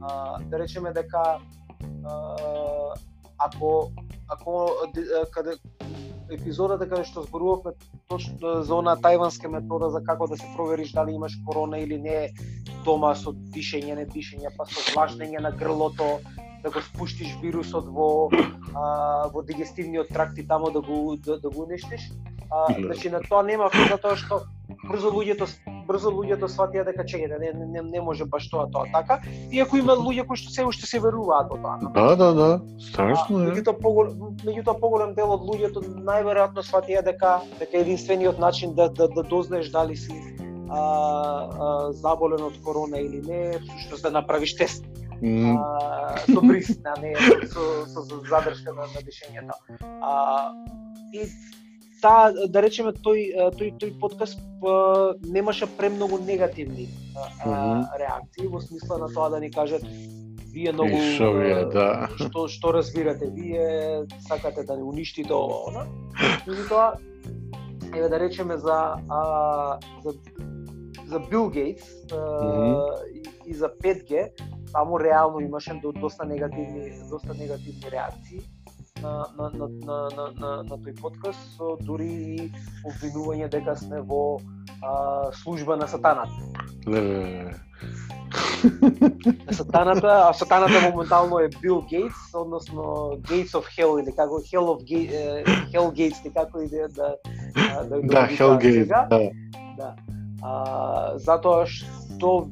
А, да речеме дека а, ако ако каде епизодата каде што зборувавме точно за она тајванска метода за како да се провериш дали имаш корона или не дома со дишење, не дишење, па со влажнење на грлото, да го спуштиш вирусот во а, во дигестивниот тракт и тамо да го да, да го уништиш. А, Да. значи на тоа нема затоа што брзо луѓето брзо луѓето сватија дека чекајте не, не, не може баш тоа тоа така. Иако има луѓе кои што се уште се веруваат во тоа. Да, да, да, страшно е. меѓутоа поголем меѓутоа поголем дел од луѓето најверојатно сватија дека дека единствениот начин да да, да дознаеш дали си а, а, заболен од корона или не, всушност да направиш тест А, со бриз, а не со, со, со задршка на, на дишењето. А, и таа, да речеме, тој, тој, тој подкаст а, немаше премногу негативни а, реакции, во смисла на тоа да ни кажат вие многу шо вие, да. што што разбирате вие сакате да не уништите ова она меѓутоа еве да речеме за а, за за Бил Гейтс а, Мгм. и, и за 5G таму реално имаше до, доста негативни доста негативни реакции на на на на на, на, на тој подкаст со дури и обвинување дека сме во а, служба на сатаната на сатаната, а сатаната моментално е Бил Гейтс, односно Gates of Hell или како Hell of е, Hell Gates, или како и да да а, да, Да, го Hellgate, сега. да. Да. А, затоа што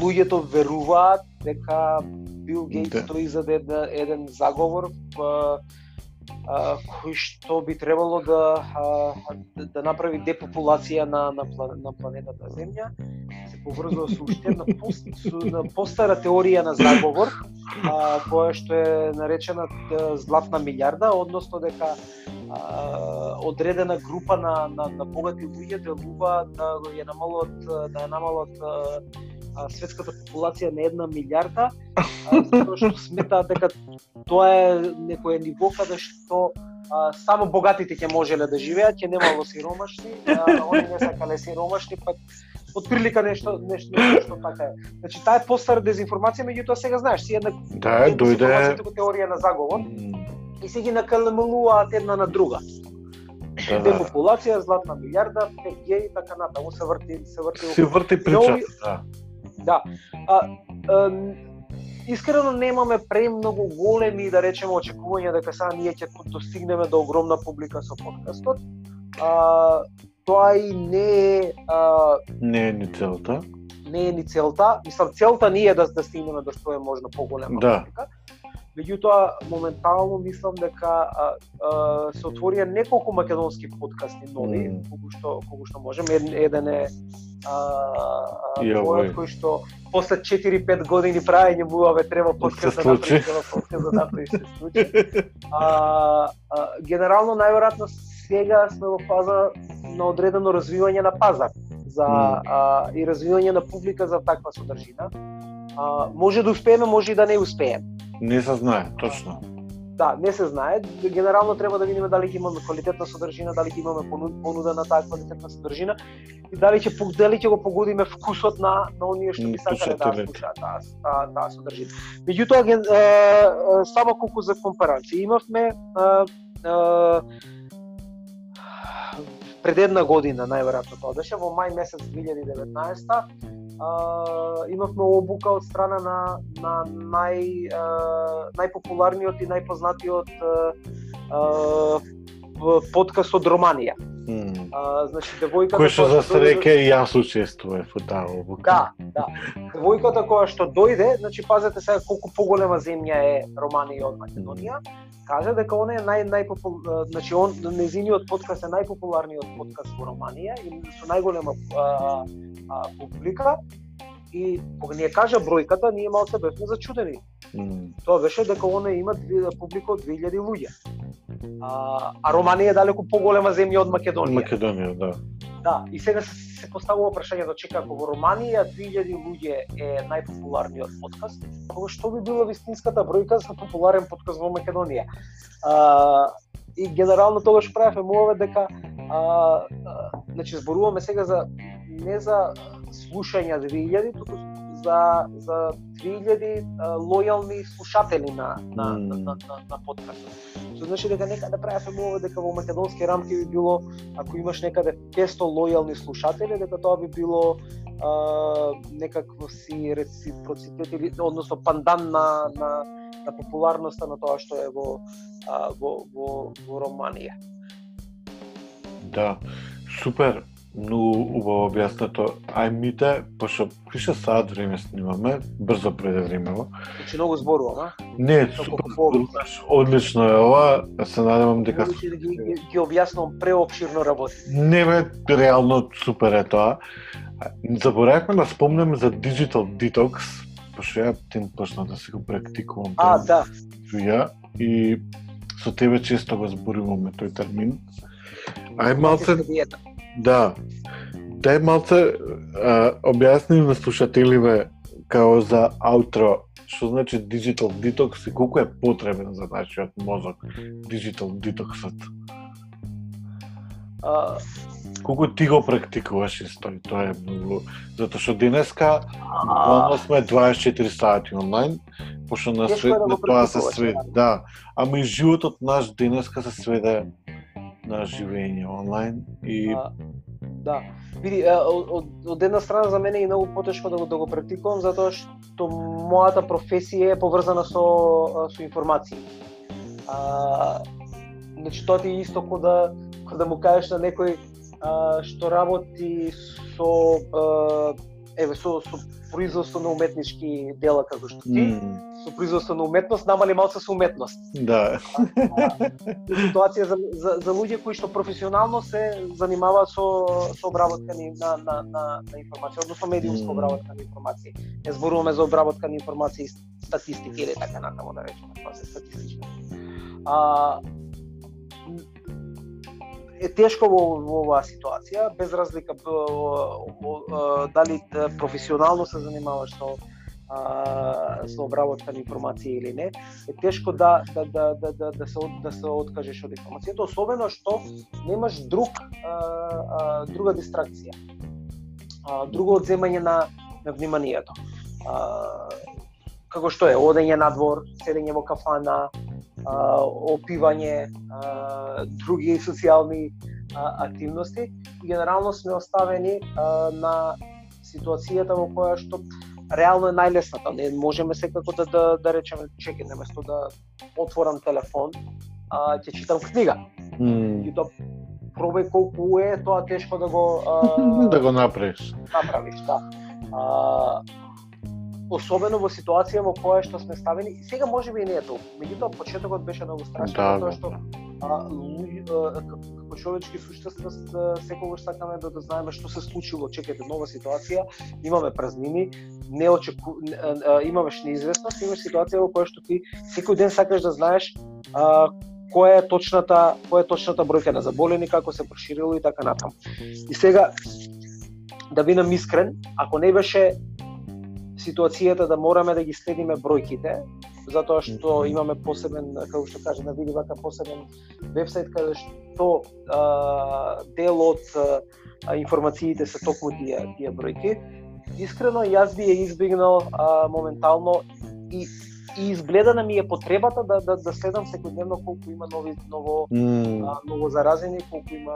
луѓето веруваат дека Бил Гейтс Да. стои за еден, еден заговор а, а, кој што би требало да, а, да, да направи депопулација на, на, на планетата Земја, се поврзува со уште една пост, на постара теорија на заговор, а, која што е наречена златна милиарда, односно дека а, одредена група на, на, на богати луѓе делува да ја намалат да ја намалат а, светската популација на една милиарда, а, затоа што сметаат дека тоа е некое ниво каде што а, само богатите ќе можеле да живеат, ќе немало сиромашни, а они не сакале сиромашни, па отприлика нешто нешто нешто така е. Значи таа е постара дезинформација, меѓутоа сега знаеш, си една Да, дојде... теорија на заговор и се ги накалемулуваат една на друга. Да, да. Депопулација, златна милиарда, 5G и така натаму се врти се врти Се врти причата, да. Да. А, а, искрено немаме премногу големи да речеме очекувања дека сега ние ќе достигнеме до огромна публика со подкастот. А, тоа и не е а, Не е ни целта. не е ни целта. Мислам целта ни е да да стигнеме до што е можно поголема Да. публика. Меѓутоа, моментално мислам дека а, а, се отворија неколку македонски подкасти нови, Мм. колку што колку што можем. Еден, еден е а, а, овој. кој што после 4-5 години правење му аве треба подкаст Се да направи, треба подкаст да направи се случи. А, а, генерално најверојатно сега сме во фаза на одредено развивање на пазар за Мм. а, и развивање на публика за таква содржина. А, може да успееме, може и да не успееме. Не се знае, точно. да, не се знае. Генерално треба да видиме дали ќе имаме квалитетна содржина, дали ќе имаме понуда на таа квалитетна содржина и дали ќе дали ќе го погодиме вкусот на на оние што би сакале да слушаат таа таа таа содржина. Меѓутоа ген, е, само колку за компарација имавме е, е, пред една година најверојатно тоа беше во мај месец 2019 а, имавме обука од страна на на нај а, најпопуларниот и најпознатиот а, подкаст од Романија. Mm. А, значи девојката кој што за среќа и јас учествував во таа обука. Да, да. Девојката која што дојде, значи пазете сега колку поголема земја е Романија од Македонија. Кажа дека он е нај најпопул значи он незиниот подкаст е најпопуларниот подкаст во Романија и со најголема а, а, публика и кога ни ја кажа бројката, ние малце бевме зачудени. Mm. Тоа беше дека она има публика од 2000 луѓе. А, а Романија е далеку поголема земја од Македонија. Македонија, да. Да, и сега се, се поставува прашањето, чека, ако во Романија 2000 луѓе е најпопуларниот подкаст, кога што би била вистинската бројка за популарен подкаст во Македонија? А, и генерално тогаш правевме мове дека а, а, значи зборуваме сега за не за слушања 2000, туку за за 2000 лојални слушатели на на mm. на, на, на, на подкастот. Што значи дека некаде правевме мова дека во македонски рамки би било ако имаш некаде 500 лојални слушатели, дека тоа би било а, некакво си реципроцитет или односно пандан на на на популарноста на тоа што е во а, во во во Романија. Да, супер многу убаво објаснато. Ајмите, пошто крише саат време снимаме, брзо преде времево. Значи многу зборувам, а? Не, супер одлично е ова, се надевам дека... Може да ги, ги, ги објаснувам преобширно работи. Не бе, реално супер е тоа. Заборавме да спомнеме за Digital Detox, пошто ја тим почна да се го практикувам. А, да. Ја, и со тебе често го зборуваме тој термин. Ај малце... Да. Дај малце објасни на слушателиве као за аутро, што значи digital detox и колку е потребен за нашиот мозок digital detoxот? А... Колку ти го практикуваш исто и тоа е многу... Затоа што денеска буквално сме 24 сати онлайн, пошто на свет да тоа се свет, да. Ама и животот наш денеска се сведе на живење онлайн и а, да. Види, од, од една страна за мене е многу потешко да го да го практикувам затоа што мојата професија е поврзана со со информации. А, значи тоа ти е исто кога да кога да му кажеш на некој а, што работи со а, еве со со производство на уметнички дела како што ти, mm. Со производство на уметност, намали малку со уметност. Да. ситуација за, за, за луѓе кои што професионално се занимаваат со со обработка на на на, на информација, односно медиумска обработка на информација. Не зборуваме за обработка на информација и статистики или така натаму да речеме, тоа се статистички. А, е тешко во, во оваа ситуација, без разлика дали професионално се занимаваш со со обработка на информација или не, е тешко да да да да да, да се да се откажеш од информацијата, особено што немаш друг а, а, друга дистракција. А, друго одземање на на вниманието. А, како што е одење на двор, седење во кафана, опивање, други социјални активности и генерално сме оставени на ситуацијата во која што реално е најлесната. Не можеме секако да да, да речеме чекај наместо да отворам телефон, а, ќе читам книга. Mm. И тоа пробај колку е тоа тешко да го а, да го направиш. Направиш, да. А, особено во ситуација во која што сме ставени, сега можеби и не е толку. Меѓутоа почетокот беше многу страшен да, затоа да, што да. а, како човечки суштества секогаш сакаме да, да знаеме што се случило, чекате нова ситуација, имаме празнини, не очеку имаш неизвестност, имаш ситуација во која што ти секој ден сакаш да знаеш а, која е точната која е точната бројка на заболени, како се проширило и така натаму. И сега да бидам искрен, ако не беше ситуацијата да мораме да ги следиме бројките, затоа што имаме посебен, како што кажа на види вака посебен вебсайт каде што а, дел од а, информациите се токму тие тие бројки. Искрено јас би ја избегнал а, моментално и и изгледа на ми е потребата да да, да следам секојдневно колку има нови ново mm. а, ново заразени, колку има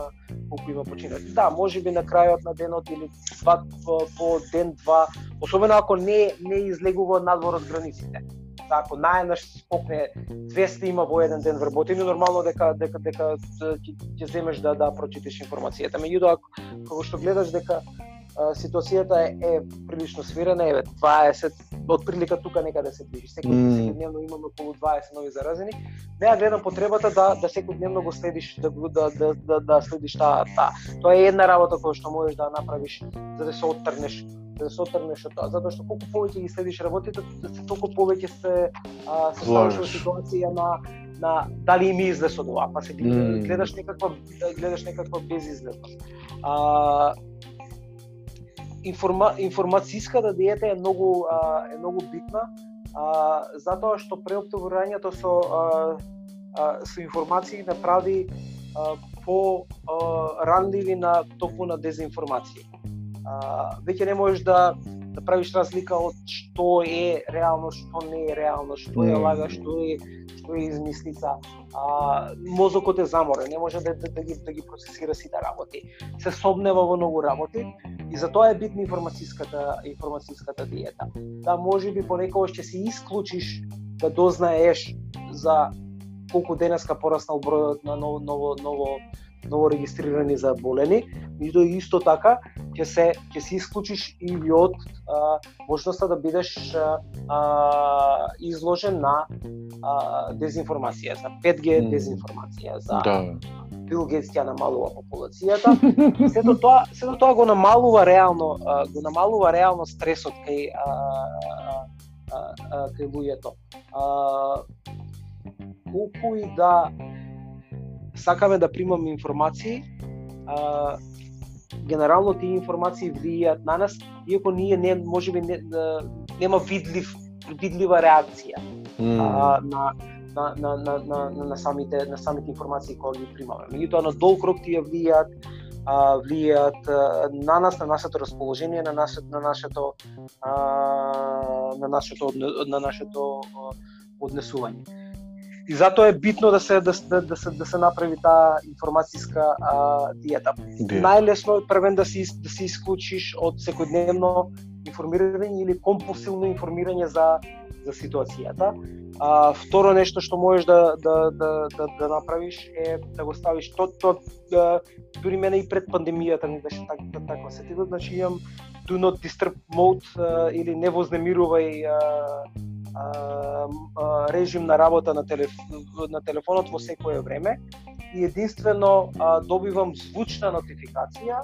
колку има починати. Да, можеби на крајот на денот или два по, по ден два, особено ако не не излегува надвор од границите. Да, ако најнаш скокне 200 има во еден ден вработени, нормално дека дека дека ќе земеш да да прочиташ информацијата. Меѓутоа, како што гледаш дека ситуацијата е, е прилично свирена, еве 20 од прилика тука некаде се движи. Секој mm. дневно имаме околу 20 нови заразени. Не ја гледам потребата да да дневно го следиш да да да да, да следиш таа та. Тоа е една работа која што можеш да направиш за да се оттрнеш да се оттрнеш од тоа, затоа што колку повеќе ги следиш работите, толку повеќе се а, се ставаш во ситуација на на дали им излез од ова, па се гледаш некаква гледаш некаква безизлезност. А, информа, информацијската да диета е многу а, е многу битна а, затоа што преоптоварањето со а, а, со информации направи а, по а, ранливи на токму на дезинформација. А, веќе не можеш да да правиш разлика од што е реално, што не е реално, што е лага, што е што е измислица. А, мозокот е заморен, не може да, да, да, ги, да ги процесира сите работи. Се собнева во многу работи И затоа е битна информацијската информацијската диета. Да можеби понекогаш ќе се исклучиш да дознаеш за колку денеска пораснал бројот на ново ново ново ново регистрирани за болени, меѓутоа исто така ќе се ќе се исклучиш и од а, можноста да бидеш а, а, изложен на а, дезинформација, за 5G дезинформација, за да Бил Гейтс ќе намалува популацијата. Сето тоа, сето тоа го намалува реално, го намалува реално стресот кај а, а, а, кај луѓето. колку и да сакаме да примаме информации, а, генерално тие информации влијаат на нас, иако ние не можеби не, нема видлив видлива реакција mm. а, на на, на, на, на, на, самите, на самите информации кои ги примаме. Меѓутоа, на долг рок тие влијаат а, влијаат а, на нас, на нашето расположение, на нашето на нашето а, на нашето на нашето однесување. И затоа е битно да се да, да, да се да се направи таа информацијска а, диета. Yeah. Најлесно е првен да се да се исклучиш од секојдневно информирање или компулсивно информирање за за ситуацијата. А, второ нешто што можеш да, да, да, да, да направиш е да го ставиш то, то да, дури мене и пред пандемијата ми беше так, так, таква сетива, значи имам do not disturb mode а, или не вознемирувај а, режим на работа на, телеф, на телефонот во секое време и единствено а, добивам звучна нотификација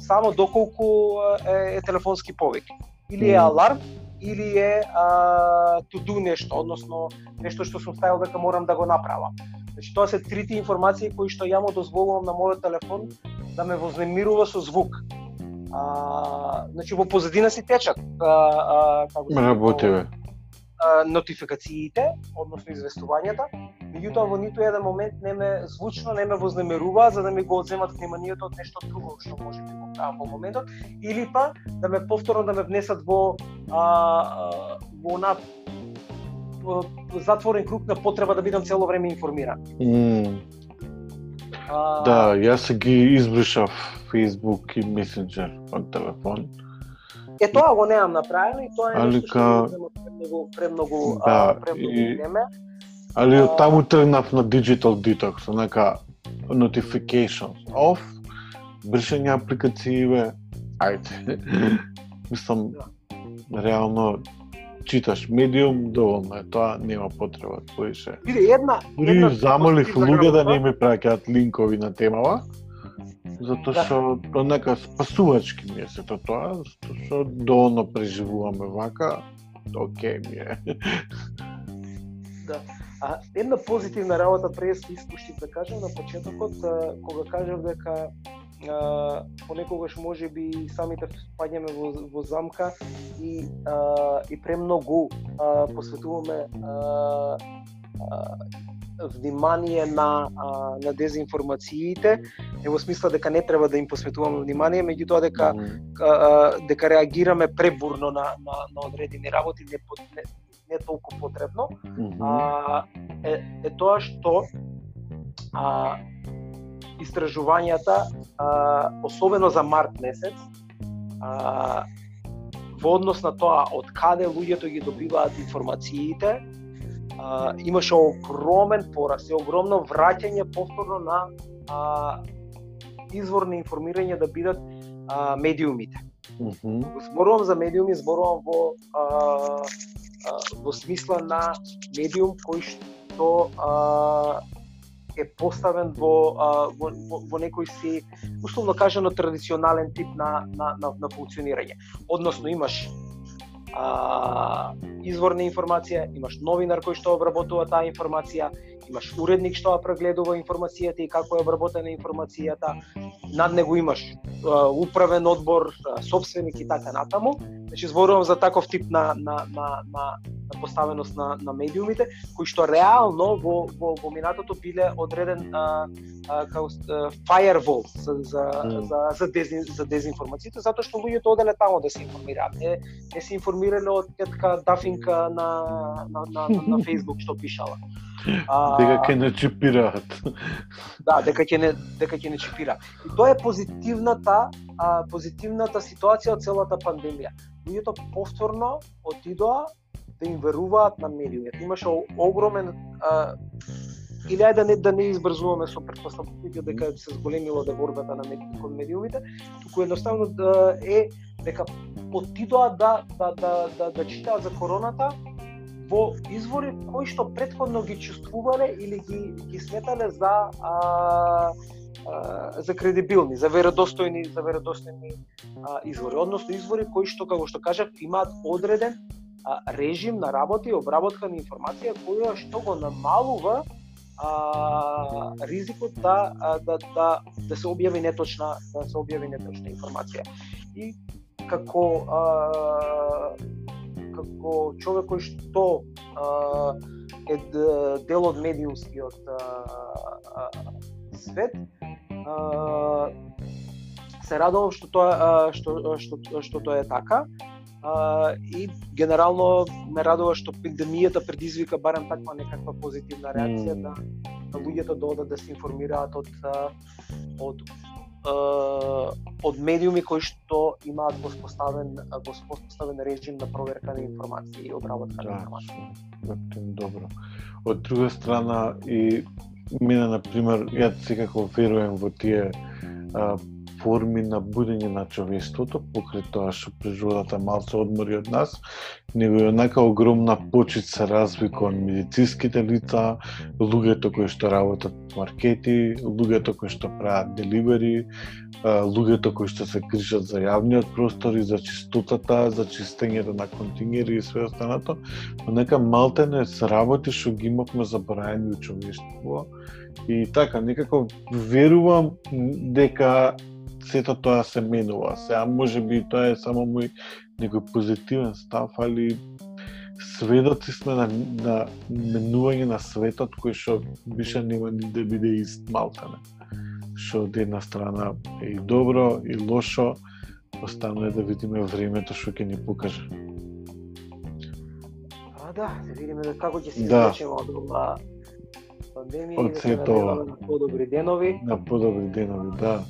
само доколку е, е телефонски повик или е аларм или е а, to нешто, односно нешто што сум ставил дека морам да го направам. Значи тоа се трите информации кои што ја му дозволувам на мојот телефон да ме вознемирува со звук. А, значи во позадина си течат а, а, како се работи нотификациите, односно известувањата, меѓутоа во ниту еден момент не ме звучно не ме вознемерува за да ми го одземат вниманието од нешто друго што може би го правам во моментот или па да ме повторно да ме внесат во а, во на затворен круг на потреба да бидам цело време информиран. Mm. А... Да, јас ги избришав Facebook и Messenger од телефон Е тоа го немам направено и тоа е нешто што го премногу премногу да, премногу време. Али од таму тргнав на digital detox, нека notifications off, бришање апликацииве, ајде. Мислам, да. реално читаш медиум, доволно е тоа, нема потреба поише. Види, една, една замолив луѓе да не ми праќаат линкови на темава, затоа да. што да. нека спасувачки ми е сето тоа, затоа што доволно преживуваме вака, оке ми е. Да. А една позитивна работа пред се искуштив да кажам на почетокот, кога кажав дека а, понекогаш може би самите впаѓаме во, во замка и а, и премногу а, посветуваме а, а, внимание на а, на дезинформациите, е во смисла дека не треба да им посветуваме внимание, меѓутоа дека а, дека реагираме пребурно на на, на одредени работи не, не, не толку потребно. А, е, е тоа што а, истражувањата, а, особено за март месец, а, во однос на тоа од каде луѓето ги добиваат информациите, а, имаше огромен пораст и огромно враќање повторно на а, извор на информирање да бидат а, медиумите. Mm -hmm. Зборувам за медиуми, зборувам во а, а, во смисла на медиум кој што а, е поставен во, а, во, во, во некој си, условно кажано, традиционален тип на, на, на, на функционирање. Односно, имаш а, изворна информација, имаш новинар кој што обработува таа информација, имаш уредник што ја прегледува информацијата и како е обработена информацијата, над него имаш а, управен одбор, а, собственик и така натаму. Значи зборувам за таков тип на на на на, на поставеност на на медиумите кои што реално во во во минатото биле одреден а, а, како firewall за за mm. за за, дезин, за дезинформацијата затоа што луѓето оделе таму да се информираат. Не не се информирале од тетка Дафинка на на на, на, на Facebook што пишала. А, дека ќе не чипираат. Да, дека ќе не дека ќе не чипира. И тоа е позитивната а, позитивната ситуација од целата пандемија. Луѓето повторно отидоа да им веруваат на медиумите. Имаше огромен а, или ајде да не да не избрзуваме со претпоставките дека се зголемило да борбата на медиумите кон медиумите, туку едноставно да е дека отидоа да да да да, да читаат за короната во извори кои што предходно ги чувствувале или ги ги сметале за а, за кредибилни, за веродостојни, за веродостојни извори, односно извори кои што како што кажав имаат одреден режим на работа и обработка на информација која што го намалува а, ризикот да, да, да, да се објави неточна да се објави неточна информација. И како а, како човек кој што а, е дел од медиумскиот а, а, свет, а, се радувам што тоа што што што тоа е така. А, и генерално ме радува што пандемијата предизвика барем таква некаква позитивна реакција да, да луѓето додат да се информираат од од од медиуми кои што имаат воспоставен воспоставен режим на проверка на информации и обработка на да, информации. Добро. Од друга страна и мене на пример, ја секако верувам во тие а, форми на будење на човештвото, покрај тоа што природата малце одмори од нас, него и однака огромна почит се разви кон медицинските лица, луѓето кои што работат маркети, луѓето кои што прават деливери, луѓето кои што се грижат за јавниот простор и за чистотата, за чистењето на контингери и све останато, но нека малтене се работи што ги имавме забраени у човештво. И така, некако верувам дека сето тоа се менува. Сега може би тоа е само мој некој позитивен став, али сведоци сме на, на менување на светот кој што бише нема ни да биде ист малтане. Што од една страна е и добро и лошо, останува да видиме времето што ќе ни покаже. А да, да видиме како ќе се да. од ова пандемија од да на подобри денови. На подобри денови, да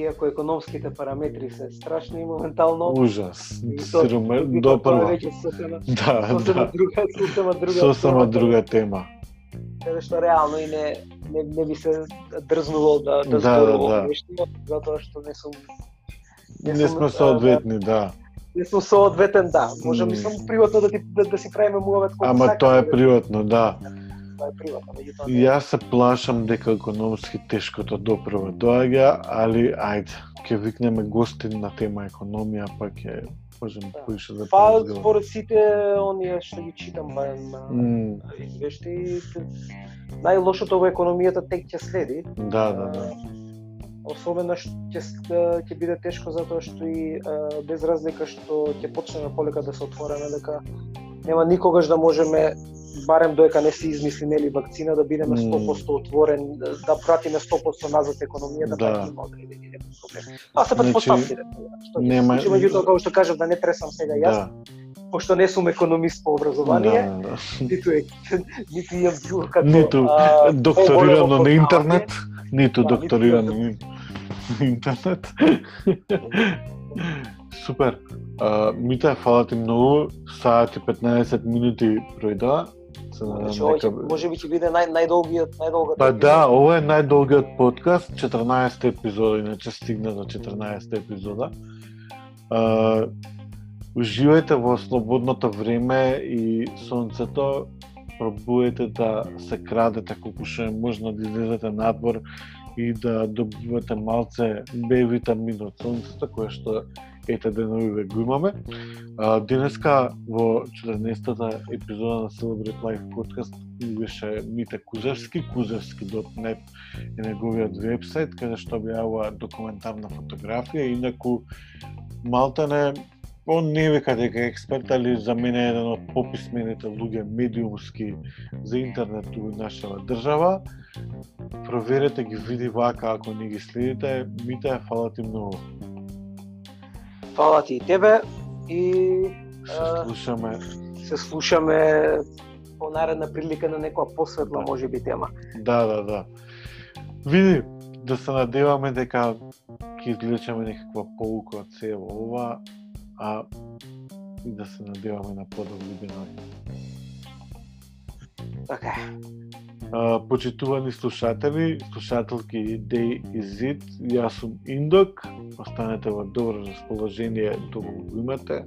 иако економските параметри се страшни моментално. Ужас. Сироме до прва. Веќе сосема, да, сосема да. друга, сосема друга. Сосема друга тема. Каде што реално и не не, не би се дрзнувал да да, Да, зборувам да, да. нешто, затоа што не сум Не сме соодветни, да. Не сум соодветен, да. Може би само приватно да ти да, да си правиме муавет колку Ама сакаме, тоа е да- приватно, да. Тоа е приватно, меѓутоа. Јас се плашам дека економски тешкото допрва доаѓа, али ајде, ќе викнеме гостин на тема економија, па ќе можеме Да. поише да Па според сите оние што ги читам барем на М, извешти најлошото во економијата тек ќе следи. Да, да, да. особено ќе ќе биде тешко затоа што и без разлика што ќе почнеме полека да се отвореме дека нема никогаш да можеме барем доека не се измисли нели вакцина да бидеме 100% отворен, да пратиме 100% назад економијата, да. па има одредени проблеми. А се предпоставки значи, што нема... Што меѓутоа како што кажав да не тресам сега јас, да. пошто не сум економист по образование, да, да. ниту е, ниту имам било како ниту а, докторирано на интернет, ниту да, докторирано на интернет. Супер. А, Мита, фала ти многу. Саат и 15 минути пројдоа. Се значи, нека... може би ќе биде нај, најдолгиот, најдолгата. Па да, ова е најдолгиот подкаст, 14 епизода, иначе стигна до 14 епизода. А, уживајте во слободното време и сонцето, пробуете да се крадете колку што е можно да излезете надвор и да добивате малце Б витамин од сонцето, кое што ете да денови го имаме. А, денеска во 14-та епизода на Celebrate Life Podcast беше Мите Кузевски, kuzevski.net е неговиот вебсайт, каде што објавува документарна фотографија, инаку Малтане он не века дека е експерт, али за мене е еден од пописмените луѓе медиумски за интернет у нашава држава. Проверете ги види вака ако не ги следите. Мите, фала ти многу. Фала ти и тебе и се слушаме. Се слушаме по наредна прилика на некоја посветла да. може би тема. Да, да, да. Види, да се надеваме дека ќе извлечеме некаква поука од се ова, а и да се надеваме на подобни бинари. Така почитувани слушатели, слушателки Дей и Зид, јас сум Индок, останете во добро расположение доколку го имате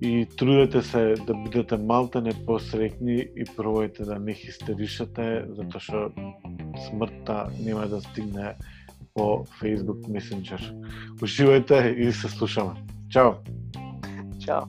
и трудете се да бидете малте непосрекни и пробајте да не хистеришате, затоа што смртта нема да стигне по Facebook Messenger. Уживајте и се слушаме. Чао! Чао!